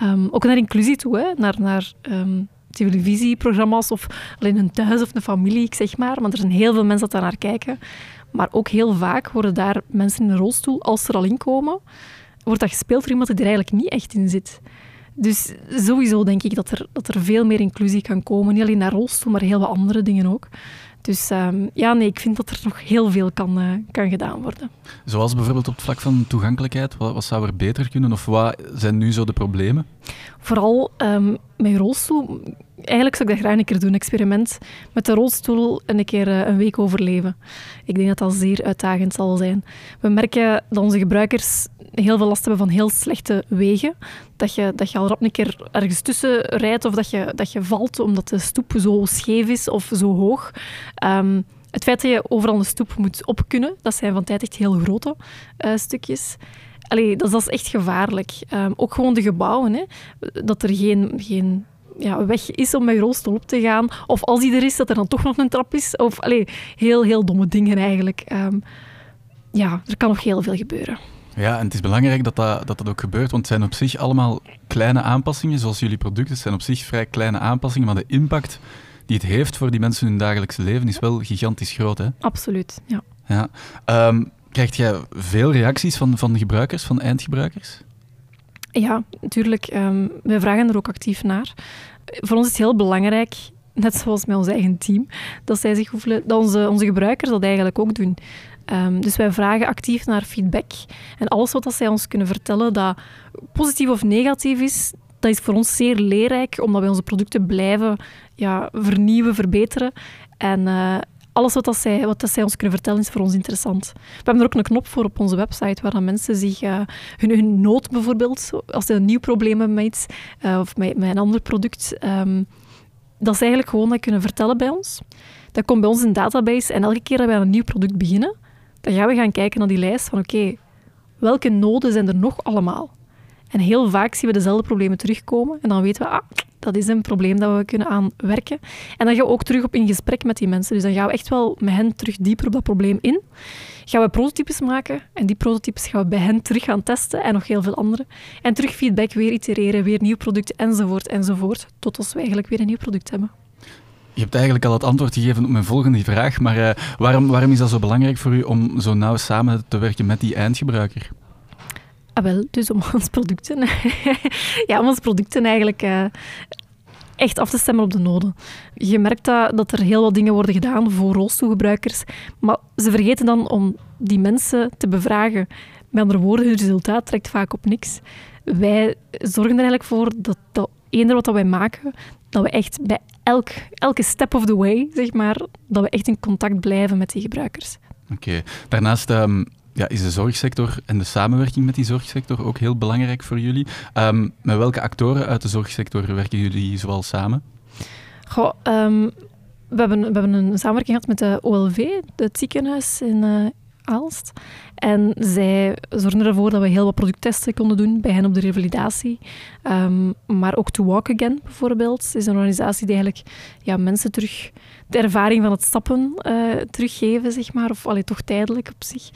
Um, ook naar inclusie toe, hè. naar, naar televisieprogramma's of alleen een thuis of een familie, zeg maar. Maar er zijn heel veel mensen dat daar naar kijken. Maar ook heel vaak worden daar mensen in een rolstoel, als ze er al in komen, wordt dat gespeeld door iemand die er eigenlijk niet echt in zit. Dus sowieso denk ik dat er, dat er veel meer inclusie kan komen. Niet alleen naar rolstoel, maar heel wat andere dingen ook. Dus um, ja, nee, ik vind dat er nog heel veel kan, uh, kan gedaan worden. Zoals bijvoorbeeld op het vlak van toegankelijkheid, wat, wat, zou er beter kunnen of wat zijn nu zo de problemen? Vooral um, met rolstoel. Eigenlijk zou ik dat graag een keer doen, experiment met de rolstoel en een keer uh, een week overleven. Ik denk dat dat zeer uitdagend zal zijn. We merken dat onze gebruikers heel veel last hebben van heel slechte wegen. Dat je, dat je al een keer ergens tussen rijdt of dat je, dat je valt omdat de stoep zo scheef is of zo hoog. Um, het feit dat je overal een stoep moet op kunnen, dat zijn van tijd echt heel grote uh, stukjes. Allee, dat, is echt gevaarlijk. Um, ook gewoon de gebouwen. Hè. Dat er geen, geen ja, weg is om met rolstoel op te gaan. Of als die er is, dat er dan toch nog een trap is. Of allee, heel, heel domme dingen eigenlijk. Um, ja, er kan nog heel veel gebeuren. Ja, en het is belangrijk dat dat, dat dat ook gebeurt, want het zijn op zich allemaal kleine aanpassingen, zoals jullie producten zijn op zich vrij kleine aanpassingen, maar de impact die het heeft voor die mensen in hun dagelijkse leven is wel gigantisch groot. Hè? Absoluut, ja. ja. Um, krijgt jij veel reacties van, van gebruikers, van eindgebruikers? Ja, natuurlijk. Um, wij vragen er ook actief naar. Voor ons is het heel belangrijk, net zoals met ons eigen team, dat, zij zich hoeven, dat onze, onze gebruikers dat eigenlijk ook doen. Um, dus wij vragen actief naar feedback. En alles wat dat zij ons kunnen vertellen dat positief of negatief is, dat is voor ons zeer leerrijk, omdat wij onze producten blijven ja, vernieuwen, verbeteren. En uh, alles wat, dat zij, wat dat zij ons kunnen vertellen is voor ons interessant. We hebben er ook een knop voor op onze website, waar dan mensen zich uh, hun, hun nood bijvoorbeeld, als ze een nieuw probleem hebben met iets, uh, of met, met, een ander product, um, dat ze eigenlijk gewoon kunnen vertellen bij ons. Dat komt bij ons in database en elke keer dat wij aan een nieuw product beginnen, dan gaan we gaan kijken naar die lijst van oké, welke noden zijn er nog allemaal? En heel vaak zien we dezelfde problemen terugkomen en dan weten we, ah, dat is een probleem dat we kunnen aanwerken. En dan gaan we ook terug op in gesprek met die mensen. Dus dan gaan we echt wel met hen terug dieper op dat probleem in. Gaan we prototypes maken en die prototypes gaan we bij hen terug gaan testen en nog heel veel andere. En terug feedback, weer itereren, weer nieuw product enzovoort enzovoort. Tot als we eigenlijk weer een nieuw product hebben. Je hebt eigenlijk al het antwoord gegeven op mijn volgende vraag, maar uh, waarom, waarom is dat zo belangrijk voor u om zo nauw samen te werken met die eindgebruiker? Ah, wel, dus om onze producten, ja, om onze producten eigenlijk uh, echt af te stemmen op de noden. Je merkt dat, dat er heel wat dingen worden gedaan voor rolstoelgebruikers, maar ze vergeten dan om die mensen te bevragen. Met andere woorden, het resultaat trekt vaak op niks. Wij zorgen er eigenlijk voor dat, dat eender wat wij maken, dat we echt bij elk, elke step of the way, zeg maar, dat we echt in contact blijven met die gebruikers. Oké. Daarnaast um, ja, is de zorgsector en de samenwerking met die zorgsector ook heel belangrijk voor jullie. Um, met welke actoren uit de zorgsector werken jullie zoal samen? Goh, um, we, hebben, we hebben een samenwerking gehad met de OLV, het ziekenhuis in uh, Aalst. En zij zorgden ervoor dat we heel wat producttesten konden doen bij hen op de revalidatie. Um, maar ook To Walk Again bijvoorbeeld is een organisatie die eigenlijk ja, mensen terug de ervaring van het stappen uh, teruggeven, zeg maar. Of allee, toch tijdelijk op zich.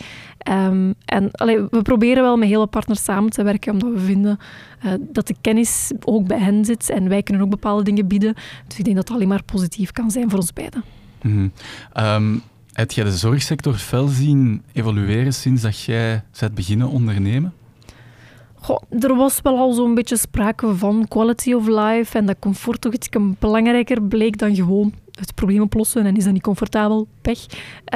Um, en allee, we proberen wel met hele partners samen te werken, omdat we vinden uh, dat de kennis ook bij hen zit en wij kunnen ook bepaalde dingen bieden. Dus ik denk dat het alleen maar positief kan zijn voor ons beiden. -hmm. um, heb jij de zorgsector fel zien evolueren sinds dat jij bent beginnen ondernemen? Goh, er was wel al zo'n beetje sprake van quality of life en dat comfort toch iets belangrijker bleek dan gewoon het probleem oplossen en is dat niet comfortabel, pech.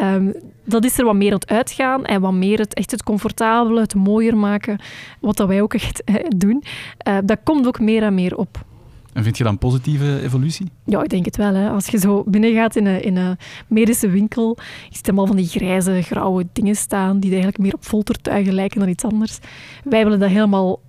Um, dat is er wat meer aan het uitgaan en wat meer het echt het comfortabele, het mooier maken, wat dat wij ook echt eh, doen. Uh, dat komt ook meer en meer op. En vind je dan positieve evolutie? Ja, ik denk het wel. Hè. Als je zo binnengaat in een, in een medische winkel, je ziet allemaal van die grijze, grauwe dingen staan die eigenlijk meer op foltertuigen lijken dan iets anders. Wij willen dat helemaal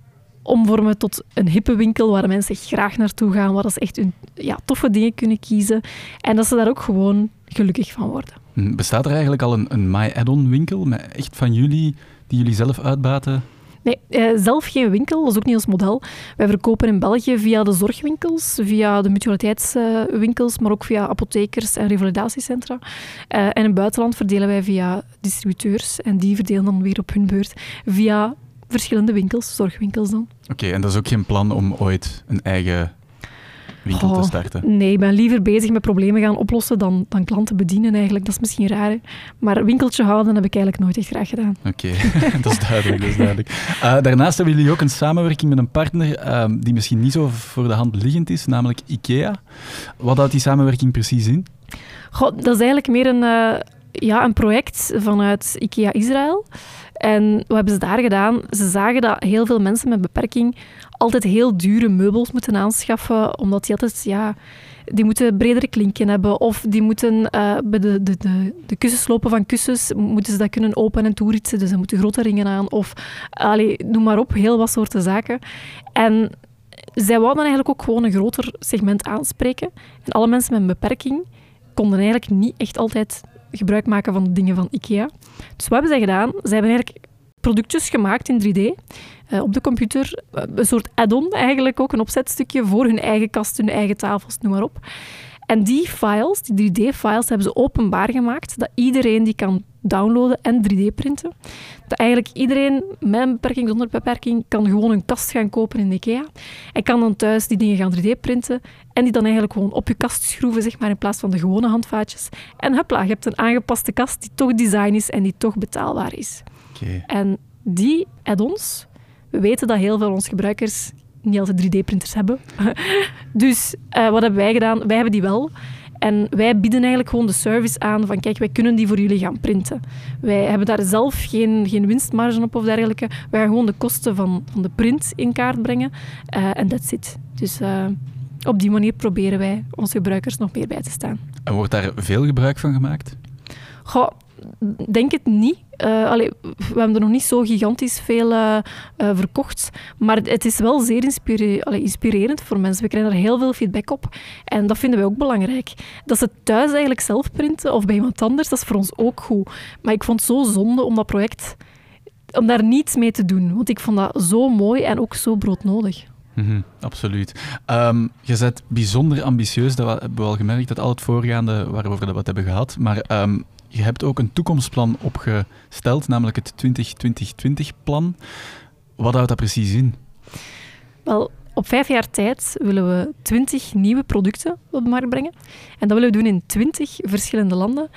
omvormen tot een hippe winkel waar mensen graag naartoe gaan, waar ze echt hun ja, toffe dingen kunnen kiezen en dat ze daar ook gewoon gelukkig van worden. Hm, bestaat er eigenlijk al een, een My Add-on winkel met echt van jullie, die jullie zelf uitbaten? Nee, eh, zelf geen winkel, dat is ook niet ons model. Wij verkopen in België via de zorgwinkels, via de mutualiteitswinkels, maar ook via apothekers en revalidatiecentra. Uh, en in het buitenland verdelen wij via distributeurs en die verdelen dan weer op hun beurt via verschillende winkels, zorgwinkels dan. Oké, en dat is ook geen plan om ooit een eigen winkel oh, te starten? Nee, ik ben liever bezig met problemen gaan oplossen dan, dan klanten bedienen eigenlijk. Dat is misschien raar, hè? maar winkeltje houden heb ik eigenlijk nooit echt graag gedaan. Oké, okay. dat is duidelijk. Dat is duidelijk. Uh, daarnaast hebben jullie ook een samenwerking met een partner uh, die misschien niet zo voor de hand liggend is, namelijk IKEA. Wat houdt die samenwerking precies in? Goh, dat is eigenlijk meer een, uh, ja, een project vanuit IKEA Israël. En wat hebben ze daar gedaan? Ze zagen dat heel veel mensen met beperking altijd heel dure meubels moeten aanschaffen, omdat die altijd, ja, die moeten bredere klinken hebben of die moeten uh, bij de, de, de, de kussenslopen van kussens moeten ze dat kunnen open en toeritsen, dus ze moeten grote ringen aan of allee, noem maar op, heel wat soorten zaken. En zij wouden eigenlijk ook gewoon een groter segment aanspreken. En alle mensen met een beperking konden eigenlijk niet echt altijd gebruik maken van de dingen van IKEA. Dus wat hebben zij gedaan? Zij hebben eigenlijk productjes gemaakt in 3D uh, op de computer. Uh, een soort add-on eigenlijk ook, een opzetstukje voor hun eigen kast, hun eigen tafels, noem maar op. En die files, die 3D-files, hebben ze openbaar gemaakt, dat iedereen die kan downloaden en 3D-printen. Dat eigenlijk iedereen met een beperking, zonder beperking, kan gewoon een kast gaan kopen in IKEA. En kan dan thuis die dingen gaan 3D-printen en die dan eigenlijk gewoon op je kast schroeven, zeg maar, in plaats van de gewone handvaatjes. En hupla, je hebt een aangepaste kast die toch design is en die toch betaalbaar is. En die add-ons, we weten dat heel veel van onze gebruikers niet altijd 3D-printers hebben. dus eh, wat hebben wij gedaan? Wij hebben die wel. En wij bieden eigenlijk gewoon de service aan van kijk, wij kunnen die voor jullie gaan printen. Wij hebben daar zelf geen, geen winstmarge op of dergelijke. Wij gaan gewoon de kosten van, van de print in kaart brengen. eh, En that's it. Dus eh, op die manier proberen wij onze gebruikers nog meer bij te staan. En wordt daar veel gebruik van gemaakt? Goh, denk het niet. Allee, we hebben er nog niet zo gigantisch veel eh, eh, verkocht. Maar het- is wel zeer inspirerend voor mensen. We krijgen er heel veel feedback op. En dat vinden wij ook belangrijk. Dat ze thuis eigenlijk zelf printen of bij iemand anders, dat is voor ons ook goed. Maar ik vond het zo zonde om dat project... Om daar niets mee te doen. Want ik vond dat zo mooi en ook zo broodnodig. Mhm, absoluut. Ehm, je bent bijzonder ambitieus, dat hebben we al gemerkt, dat al het voorgaande waarover dat we het hebben gehad. Maar ehm, je hebt ook een toekomstplan opgesteld, namelijk het 2020-2020-plan. Wat houdt dat precies in? Wel, op vijf jaar tijd willen we twintig nieuwe producten op de markt brengen. En dat willen we doen in twintig verschillende landen.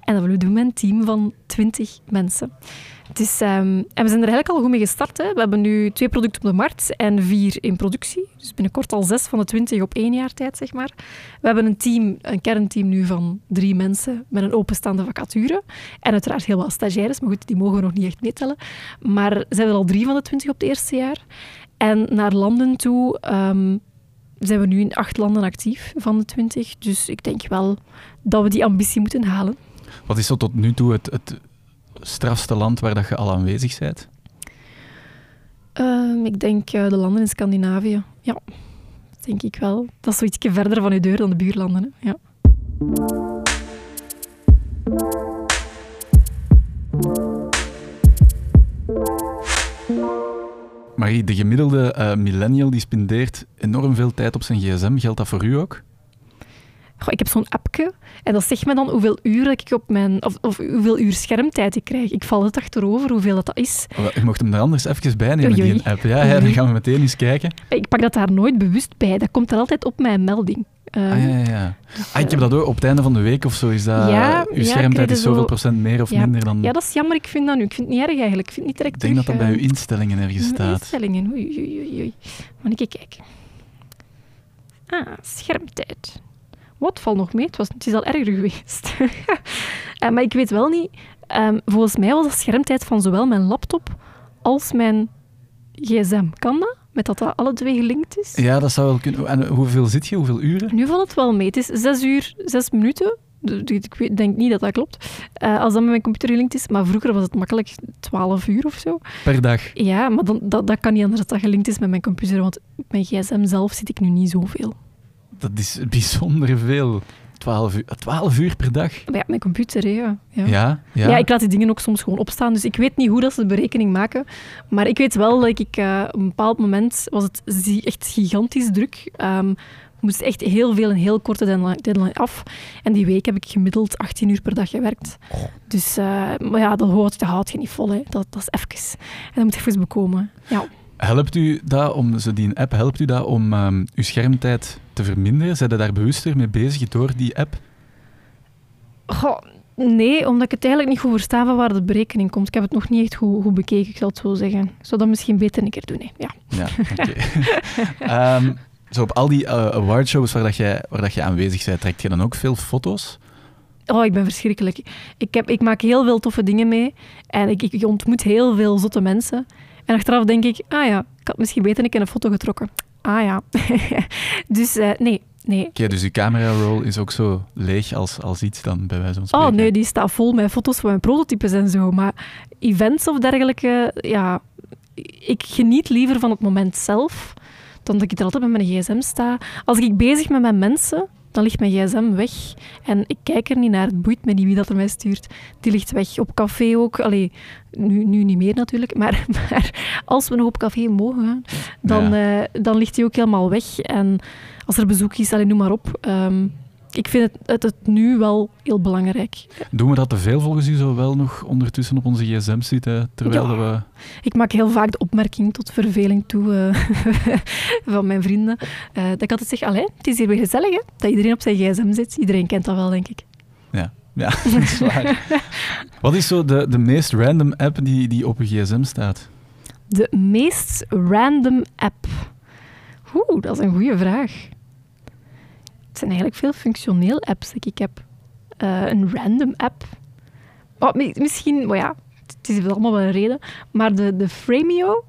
En dat willen we doen met een team van twintig mensen. Ehm, en we zijn er eigenlijk al goed mee gestart. Hè. We hebben nu twee producten op de markt en vier in productie. Dus binnenkort al zes van de twintig op één jaar tijd, zeg maar. We hebben een team, een kernteam nu van drie mensen met een openstaande vacature. En uiteraard heel wat stagiaires, maar goed, die mogen we nog niet echt meetellen. Maar zijn er al drie van de twintig op het eerste jaar. En naar landen toe ehm, zijn we nu in acht landen actief van de twintig. Dus ik denk wel dat we die ambitie moeten halen. Wat is zo tot nu toe het, het strafste land waar dat je al aanwezig bent? Ehm, ik denk eh, de landen in Scandinavië. Ja, denk ik wel. Dat is zoiets verder van je deur dan de buurlanden. Hè. Ja. Marie, de gemiddelde eh, millennial die spendeert enorm veel tijd op zijn gsm. Geldt dat voor u ook? Goh, ik heb zo'n appje en dat zegt me dan hoeveel uur ik op mijn... Of, of hoeveel uur schermtijd ik krijg. Ik val het achterover hoeveel dat, dat is. Oh, Je mocht hem er anders even bij nemen, die app. Ja, ja, dan gaan we meteen eens kijken. Ik pak dat daar nooit bewust bij. Dat komt er altijd op mijn melding. Ah, ja, ja, ja. Ah, ik heb dat ook op het einde van de week of zo. Is dat, Ja, uw schermtijd is zoveel zo- procent meer of minder dan... Ja, dat is jammer. Ik vind dat nu. Ik vind het niet erg eigenlijk. Ik vind het niet direct ik denk dat dat bij uw eh, instellingen ergens staat. Instellingen, oei, oei, oei, oei. Moet ik kijken. Ah, schermtijd. Wat valt nog mee? Het, was, het is al erger geweest. Eh, maar ik weet wel niet... ehm, volgens mij was dat schermtijd van zowel mijn laptop als mijn gsm. Kan dat? Met dat dat alle twee gelinkt is? Ja, dat zou wel kunnen. En hoeveel zit je? Hoeveel uren? Nu valt het wel mee. Het is zes uur, zes minuten. Dus Ik denk niet dat dat klopt. Eh, als dat met mijn computer gelinkt is. Maar vroeger was het makkelijk 12 uur of zo. Per dag. Ja, maar dan, dat, dat kan niet anders dat dat gelinkt is met mijn computer, want mijn gsm zelf zit ik nu niet zoveel. Dat is bijzonder veel. 12 uur, 12 uur per dag. Ja, mijn computer, hè, ja. Ja. Ja, ja. Ik laat die dingen ook soms gewoon opstaan, dus ik weet niet hoe dat ze de berekening maken. Maar ik weet wel dat ik eh, op een bepaald moment was het echt gigantisch druk. We moesten echt heel veel en heel korte deadline, deadline af. En die week heb ik gemiddeld 18 uur per dag gewerkt. Dus, eh, maar ja, dat houdt, dat houdt je niet vol. Hè. Dat, dat is even. En dat moet even bekomen. Ja. Helpt u dat om, zo die app, helpt u dat om ehm, uw schermtijd te verminderen? Zijn je daar bewuster mee bezig door die app? Goh, nee, omdat ik het eigenlijk niet goed versta van waar de berekening komt. Ik heb het nog niet echt goed, goed bekeken, ik zal het zo zeggen. Ik zou dat misschien beter een keer doen. Hè. Ja. Ja, oké. Ehm, zo op al die uh, awardshows waar, dat jij, waar dat je aanwezig bent, trekt je dan ook veel foto's? Oh, ik ben verschrikkelijk. Ik, heb, ik maak heel veel toffe dingen mee en ik, ik ontmoet heel veel zotte mensen. En achteraf denk ik, ah ja, ik had misschien beter een keer een foto getrokken. Ah ja. dus eh, nee, nee. Oké, dus uw camera-roll is ook zo leeg als, als iets dan, bij wijze van spreken? Oh nee, die staat vol met foto's van mijn prototypes en zo. Maar events of dergelijke, ja, ik geniet liever van het moment zelf dan dat ik er altijd met mijn gsm sta. Als ik bezig ben met mensen, dan ligt mijn gsm weg. En ik kijk er niet naar. Het boeit me niet wie dat er mij stuurt. Die ligt weg. Op café ook. Allee, nu, nu niet meer natuurlijk. Maar, maar als we nog op café mogen gaan, dan, Ja. eh, dan ligt die ook helemaal weg. En als er bezoek is, allee, noem maar op. ehm, ik vind het, het, het nu wel heel belangrijk. Doen we dat te veel volgens u zo wel nog ondertussen op onze gsm zitten, terwijl Ja. we... Ik maak heel vaak de opmerking tot verveling toe eh, van mijn vrienden. eh, dat ik altijd zeg, allee, het is hier weer gezellig hè, dat iedereen op zijn gsm zit. Iedereen kent dat wel, denk ik. Ja, ja dat is waar. Wat is zo de, de meest random app die, die op uw gsm staat? De meest random app. Oeh, dat is een goede vraag. Het zijn eigenlijk veel functioneel apps ik heb. Eh, een random app. Oh, mi- misschien, maar ja, het is allemaal wel een reden. Maar de, de Framio,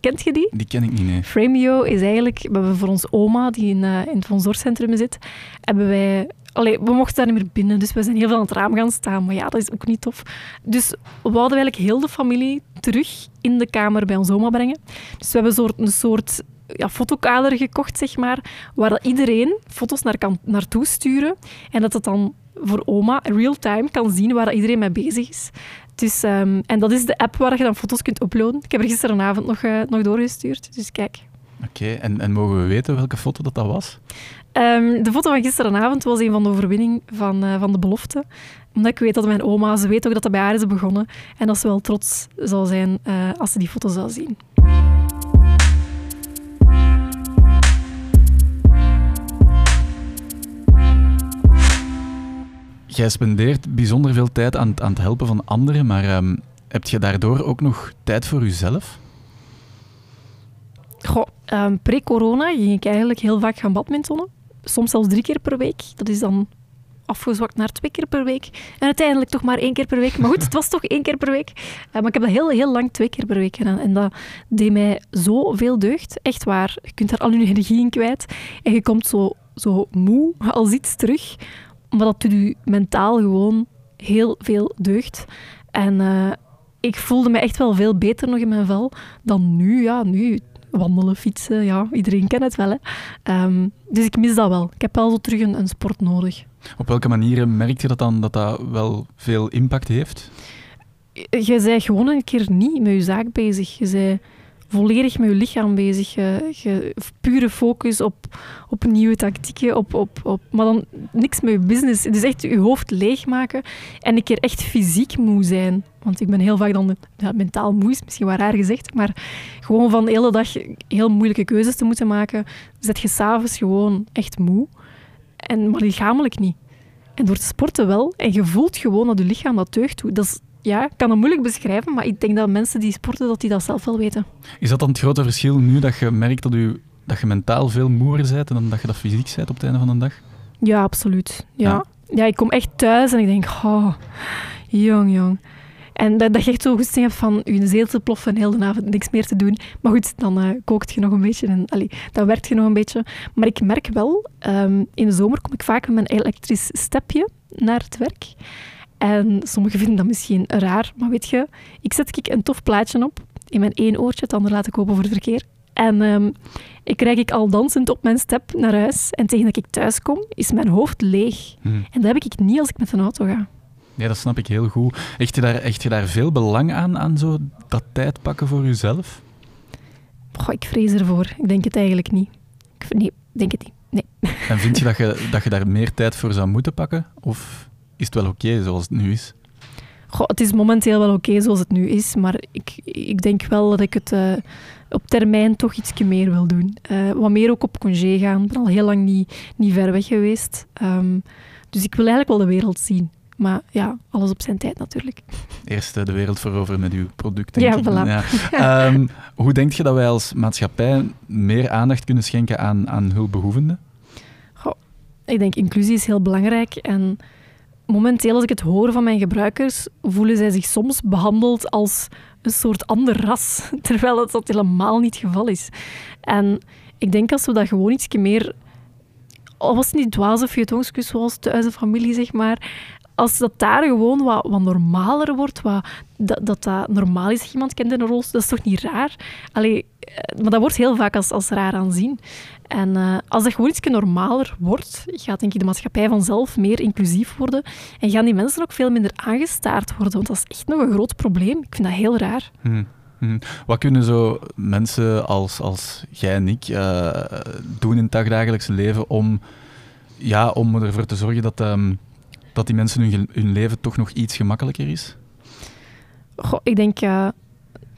kent je die? Die ken ik niet, nee. Framio is eigenlijk, we hebben voor ons oma, die in, eh, in het Von Zorgcentrum zit, hebben wij... Allee, we mochten daar niet meer binnen, dus we zijn heel veel aan het raam gaan staan. Maar ja, dat is ook niet tof. Dus we wouden eigenlijk heel de familie terug in de kamer bij ons oma brengen. Dus we hebben een soort, een soort ja, fotokader gekocht, zeg maar, waar iedereen foto's naar kan, naartoe sturen. En dat het dan voor oma real-time kan zien waar iedereen mee bezig is. Dus, ehm, en dat is de app waar je dan foto's kunt uploaden. Ik heb er gisteravond nog, eh, nog doorgestuurd, dus kijk. Oké, en, en mogen we weten welke foto dat, dat was? Ehm, de foto van gisteravond was een van de overwinning van, eh, van de belofte. Omdat ik weet dat mijn oma, ze weet ook dat dat bij haar is begonnen. En dat ze wel trots zal zijn eh, als ze die foto zal zien. Jij spendeert bijzonder veel tijd aan, aan het helpen van anderen, maar ehm, heb je daardoor ook nog tijd voor jezelf? Goh, ehm, pre-corona ging ik eigenlijk heel vaak gaan badmintonnen. Soms zelfs drie keer per week. Dat is dan afgezwakt naar twee keer per week. En uiteindelijk toch maar één keer per week. Maar goed, het was toch één keer per week. Eh, maar ik heb dat heel, heel lang twee keer per week gedaan. En dat deed mij zoveel deugd. Echt waar. Je kunt daar al je energie in kwijt. En je komt zo, zo moe als iets terug. Maar dat doet je mentaal gewoon heel veel deugd. En eh, ik voelde me echt wel veel beter nog in mijn vel dan nu. Ja, nu wandelen, fietsen, ja, iedereen kent het wel. Hè. Ehm, dus ik mis dat wel. Ik heb wel zo terug een, een sport nodig. Op welke manieren merk je dat dan dat dat wel veel impact heeft? Je bent gewoon een keer niet met je zaak bezig. Je bent volledig met je lichaam bezig. Je, pure focus op, op nieuwe tactieken, op, op, op, maar dan niks met je business. Het is echt je hoofd leegmaken en een keer echt fysiek moe zijn. Want ik ben heel vaak dan mentaal moe, is misschien wel raar gezegd, maar gewoon van de hele dag heel moeilijke keuzes te moeten maken, zet je s'avonds gewoon echt moe. En, maar lichamelijk niet. En door te sporten wel. En je voelt gewoon dat je lichaam dat doet. Dat is, ja, ik kan dat moeilijk beschrijven, maar ik denk dat mensen die sporten, dat die dat zelf wel weten. Is dat dan het grote verschil nu dat je merkt dat je, dat je mentaal veel moeer bent dan dat je dat fysiek bent op het einde van de dag? Ja, absoluut. Ja. Ja. Ja. ik kom echt thuis en ik denk, oh, jong, jong. En dat, dat je echt zo goed hebt van je zeel te ploffen en heel de avond niks meer te doen. Maar goed, dan eh, kookt je nog een beetje en allee, dan werkt je nog een beetje. Maar ik merk wel, ehm, in de zomer kom ik vaak met mijn elektrisch stepje naar het werk. En sommigen vinden dat misschien raar, maar weet je, ik zet ik een tof plaatje op. In mijn één oortje, het andere laat ik open voor het verkeer. En ehm, ik krijg ik al dansend op mijn step naar huis. En tegen dat ik thuis kom, is mijn hoofd leeg. Hm. En dat heb ik niet als ik met een auto ga. Ja, dat snap ik heel goed. Echt je daar, echt je daar veel belang aan, aan zo dat tijd pakken voor jezelf? Goh, ik vrees ervoor. Ik denk het eigenlijk niet. Ik, nee, ik denk het niet. Nee. En vind je dat, je dat je daar meer tijd voor zou moeten pakken? Of is het wel oké zoals het nu is? Goh, het is momenteel wel oké zoals het nu is, maar ik, ik denk wel dat ik het eh, op termijn toch iets meer wil doen. Eh, wat meer ook op congé gaan. Ik ben al heel lang niet, niet ver weg geweest. Ehm, dus ik wil eigenlijk wel de wereld zien. Maar ja, alles op zijn tijd natuurlijk. Eerst eh, de wereld veroveren met uw product, denk Ja, ik. voilà. Ehm, hoe denk je dat wij als maatschappij meer aandacht kunnen schenken aan, aan hulpbehoevenden? Ik denk inclusie is heel belangrijk. En momenteel, als ik het hoor van mijn gebruikers, voelen zij zich soms behandeld als een soort ander ras. Terwijl dat, dat helemaal niet het geval is. En ik denk als we dat gewoon iets meer... Al was het niet dwaze feuilletonskus zoals thuis de familie, zeg maar. Als dat daar gewoon wat, wat normaler wordt, wat, dat, dat dat normaal is dat iemand kent in een rolstoel, dat is toch niet raar? Allee, eh, maar dat wordt heel vaak als, als raar aanzien. En eh, als dat gewoon iets normaler wordt, gaat denk ik de maatschappij vanzelf meer inclusief worden. En gaan die mensen ook veel minder aangestaard worden. Want dat is echt nog een groot probleem. Ik vind dat heel raar. Hm, hm. Wat kunnen zo mensen als, als jij en ik eh, doen in het dagdagelijkse leven om ja, om ervoor te zorgen dat, ehm, dat die mensen hun, hun leven toch nog iets gemakkelijker is? Goh, ik denk uh,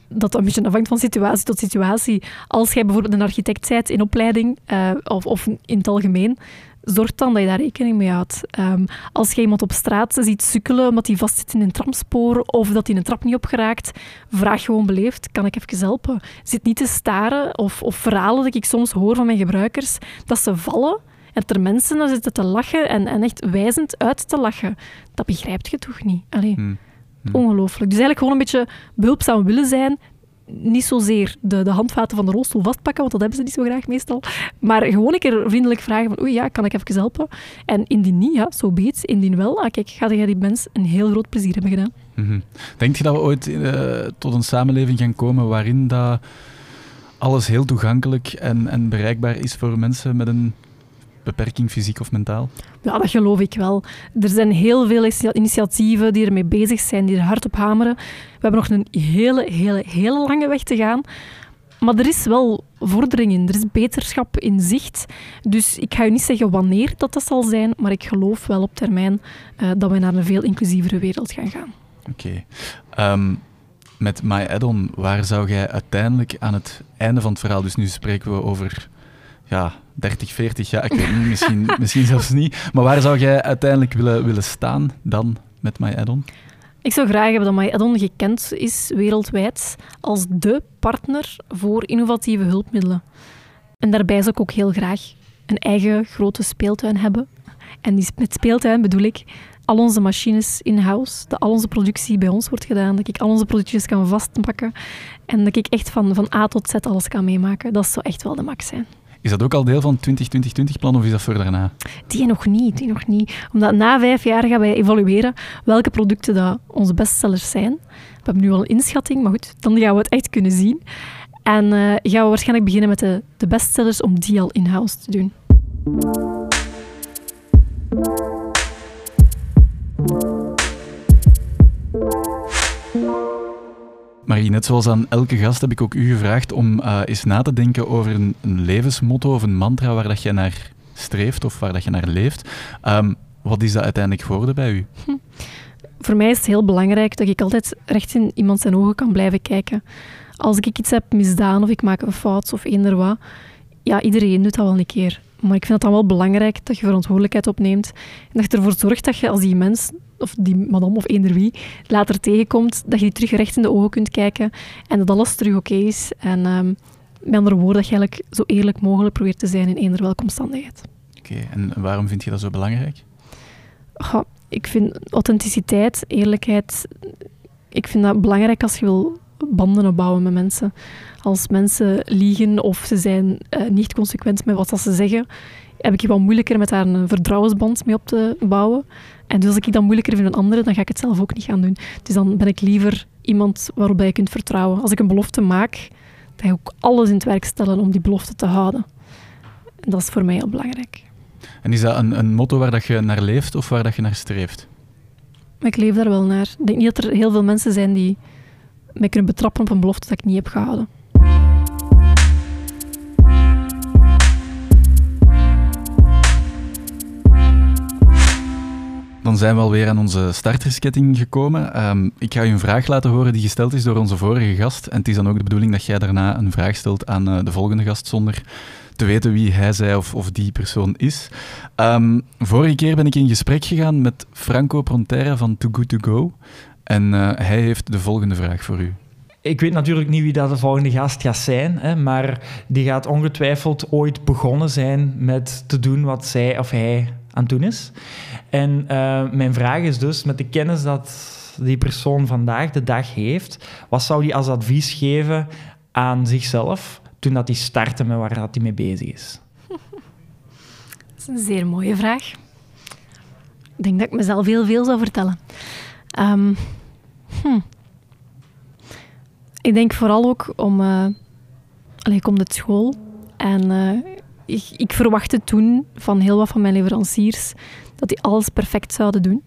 dat dat een beetje afhangt van situatie tot situatie. Als jij bijvoorbeeld een architect bent in opleiding, uh, of, of in het algemeen, zorg dan dat je daar rekening mee houdt. Um, als je iemand op straat ziet sukkelen omdat hij vastzit in een tramspoor of dat hij een trap niet opgeraakt, vraag gewoon beleefd, kan ik even helpen? Zit niet te staren of, of verhalen dat ik soms hoor van mijn gebruikers, dat ze vallen en dat er mensen daar zitten te lachen en, en echt wijzend uit te lachen. Dat begrijpt je toch niet? Allee. Hmm. Hmm. Ongelooflijk. Dus eigenlijk gewoon een beetje behulpzaam willen zijn, niet zozeer de, de handvaten van de rolstoel vastpakken, want dat hebben ze niet zo graag meestal. Maar gewoon een keer vriendelijk vragen van, oei ja, kan ik even helpen? En indien niet, ja, zo so Indien wel, ah, kijk, ga jij die mens een heel groot plezier hebben gedaan. Mm Denk je dat we ooit uh, tot een samenleving gaan komen waarin dat alles heel toegankelijk en, en bereikbaar is voor mensen met een beperking, fysiek of mentaal? Ja, dat geloof ik wel. Er zijn heel veel initiatieven die ermee bezig zijn, die er hard op hameren. We hebben nog een hele, hele, hele lange weg te gaan. Maar er is wel vordering in, er is beterschap in zicht. Dus ik ga je niet zeggen wanneer dat, dat zal zijn, maar ik geloof wel op termijn uh, dat we naar een veel inclusievere wereld gaan gaan. Oké. Okay. Um, ehm, met My Add-on, waar zou jij uiteindelijk aan het einde van het verhaal, dus nu spreken we over ja, 30, 40 jaar, ik weet niet, misschien, misschien zelfs niet. Maar waar zou jij uiteindelijk willen, willen staan dan met My Add-on? Ik zou graag hebben dat My Add-on gekend is wereldwijd als de partner voor innovatieve hulpmiddelen. En daarbij zou ik ook heel graag een eigen grote speeltuin hebben. En met speeltuin bedoel ik al onze machines in-house, dat al onze productie bij ons wordt gedaan, dat ik al onze productjes kan vastpakken en dat ik echt van, van A tot Z alles kan meemaken. Dat zou echt wel de max zijn. Is dat ook al deel van het 2020-plan of is dat voor daarna? Die nog niet, die nog niet. Omdat na vijf jaar gaan wij evalueren welke producten dat onze bestsellers zijn. We hebben nu al een inschatting, maar goed, dan gaan we het echt kunnen zien. En uh, gaan we waarschijnlijk beginnen met de, de bestsellers om die al in-house te doen. Marie, net zoals aan elke gast heb ik ook u gevraagd om uh, eens na te denken over een, levensmotto of een mantra waar dat je naar streeft of waar dat je naar leeft. Um, wat is dat uiteindelijk geworden bij u? Hm. Voor mij is het heel belangrijk dat ik altijd recht in iemand zijn ogen kan blijven kijken. Als ik iets heb misdaan of ik maak een fout of eender ja, iedereen doet dat wel een keer. Maar ik vind het dan wel belangrijk dat je verantwoordelijkheid opneemt en dat je ervoor zorgt dat je als die mens of die madame of eender wie later tegenkomt, dat je die terug recht in de ogen kunt kijken en dat alles terug oké is. En um, met andere woorden, dat je eigenlijk zo eerlijk mogelijk probeert te zijn in eender welke omstandigheid. Oké, en waarom vind je dat zo belangrijk? Ik vind authenticiteit, eerlijkheid, ik vind dat belangrijk als je wil banden opbouwen met mensen. Als mensen liegen of ze zijn uh, niet consequent met wat ze zeggen, heb ik wel moeilijker met daar een vertrouwensband mee op te bouwen. En dus als ik dat moeilijker vind dan anderen, dan ga ik het zelf ook niet gaan doen. Dus dan ben ik liever iemand waarop je kunt vertrouwen. Als ik een belofte maak, dan ga ik ook alles in het werk stellen om die belofte te houden. En dat is voor mij heel belangrijk. En is dat een, een motto waar dat je naar leeft of waar dat je naar streeft? Ik leef daar wel naar. Ik denk niet dat er heel veel mensen zijn die mij kunnen betrappen op een belofte dat ik niet heb gehouden. Dan zijn we alweer aan onze startersketting gekomen. Ehm, ik ga u een vraag laten horen die gesteld is door onze vorige gast. En het is dan ook de bedoeling dat jij daarna een vraag stelt aan uh, de volgende gast zonder te weten wie hij, zij of, of die persoon is. Um, vorige keer ben ik in gesprek gegaan met Franco Prontera van Too Good To Go. En uh, hij heeft de volgende vraag voor u. Ik weet natuurlijk niet wie dat de volgende gast gaat zijn, hè, maar die gaat ongetwijfeld ooit begonnen zijn met te doen wat zij of hij aan is. En uh, mijn vraag is dus, met de kennis dat die persoon vandaag de dag heeft, wat zou die als advies geven aan zichzelf toen dat hij startte met waar dat hij mee bezig is? Dat is een zeer mooie vraag. Ik denk dat ik mezelf heel veel zou vertellen. Hm. Ik denk vooral ook om... Uh, allee, ik kom uit school en uh, ik, ik verwachtte toen van heel wat van mijn leveranciers dat die alles perfect zouden doen.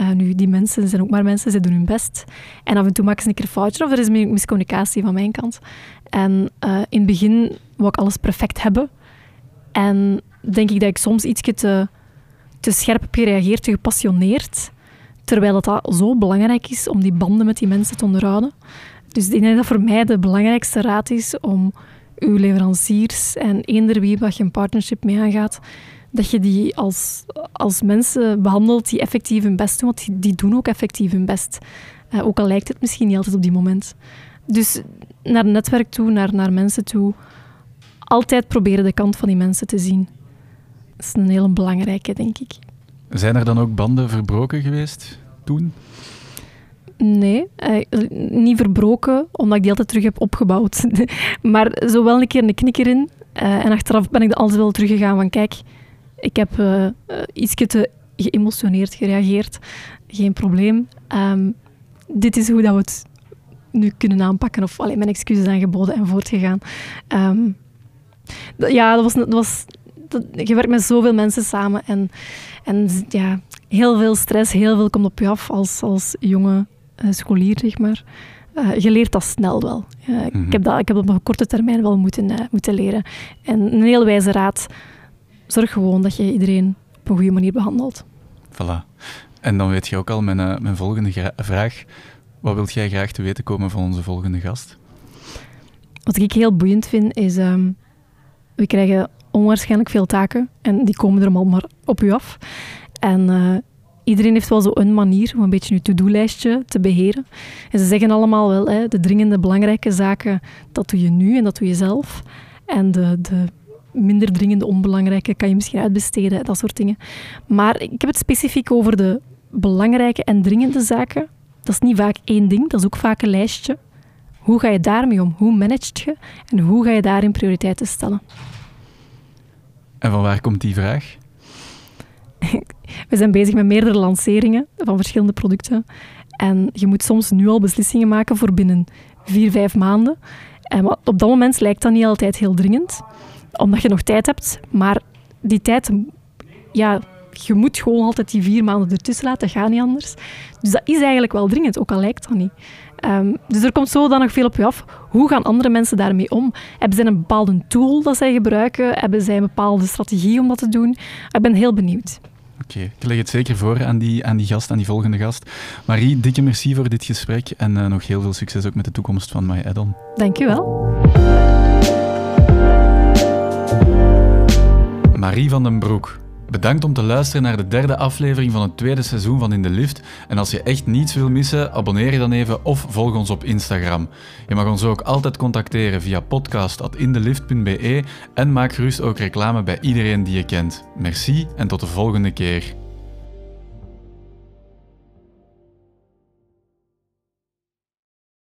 Uh, nu, die mensen zijn ook maar mensen, ze doen hun best. En af en toe maken ze een keer foutje of er is miscommunicatie van mijn kant. En uh, in het begin wou ik alles perfect hebben. En denk ik dat ik soms iets te, te scherp heb gereageerd, te gepassioneerd. Terwijl het zo belangrijk is om die banden met die mensen te onderhouden. Dus ik denk dat voor mij de belangrijkste raad is om uw leveranciers en eender wie wat je een partnership mee aangaat, dat je die als, als mensen behandelt die effectief hun best doen, want die, doen ook effectief hun best. Uh, ook al lijkt het misschien niet altijd op die moment. Dus naar het netwerk toe, naar, naar mensen toe, altijd proberen de kant van die mensen te zien. Dat is een hele belangrijke, denk ik. Zijn er dan ook banden verbroken geweest toen? Nee, eh, niet verbroken, omdat ik die altijd terug heb opgebouwd. maar zo wel een keer een knikker in. Uh, en achteraf ben ik er altijd wel teruggegaan van kijk, ik heb uh, iets te geëmotioneerd gereageerd. Geen probleem. Um, dit is hoe dat we het nu kunnen aanpakken. Of alleen mijn excuses aangeboden en voortgegaan. Um, ja, dat was, dat was dat, je werkt met zoveel mensen samen en, en ja, heel veel stress, heel veel komt op je af als, als jonge scholier, zeg maar. Uh, je leert dat snel wel. Uh, mm -hmm. ik, heb dat, ik heb dat op een korte termijn wel moeten, moeten leren. En een heel wijze raad, zorg gewoon dat je iedereen op een goede manier behandelt. Voilà. En dan weet je ook al mijn, mijn volgende vraag. Wat wilt jij graag te weten komen van onze volgende gast? Wat ik heel boeiend vind, is... Um, we krijgen onwaarschijnlijk veel taken en die komen er allemaal maar op u af. En iedereen heeft wel zo een manier om een beetje je to-do-lijstje te beheren. En ze zeggen allemaal wel, hè, de dringende belangrijke zaken, dat doe je nu en dat doe je zelf. En de, de minder dringende onbelangrijke kan je misschien uitbesteden, dat soort dingen. Maar ik heb het specifiek over de belangrijke en dringende zaken. Dat is niet vaak één ding, dat is ook vaak een lijstje. Hoe ga je daarmee om? Hoe managt je? En hoe ga je daarin prioriteiten stellen? En van waar komt die vraag? We zijn bezig met meerdere lanceringen van verschillende producten. En je moet soms nu al beslissingen maken voor binnen vier, vijf maanden. En op dat moment lijkt dat niet altijd heel dringend, omdat je nog tijd hebt. Maar die tijd, ja, je moet gewoon altijd die vier maanden ertussen laten, dat gaat niet anders. Dus dat is eigenlijk wel dringend, ook al lijkt dat niet. Um, dus er komt zo dan nog veel op je af. Hoe gaan andere mensen daarmee om? Hebben zij een bepaalde tool dat zij gebruiken? Hebben zij een bepaalde strategie om dat te doen? Ik ben heel benieuwd. Oké, okay. ik leg het zeker voor aan die, aan die gast, aan die volgende gast. Marie, dikke merci voor dit gesprek en uh, nog heel veel succes ook met de toekomst van My Addon. Dank je wel. Marie van den Broek. Bedankt om te luisteren naar de derde aflevering van het tweede seizoen van In de Lift. En als je echt niets wil missen, abonneer je dan even of volg ons op Instagram. Je mag ons ook altijd contacteren via podcast.indelift.be en maak gerust ook reclame bij iedereen die je kent. Merci en tot de volgende keer.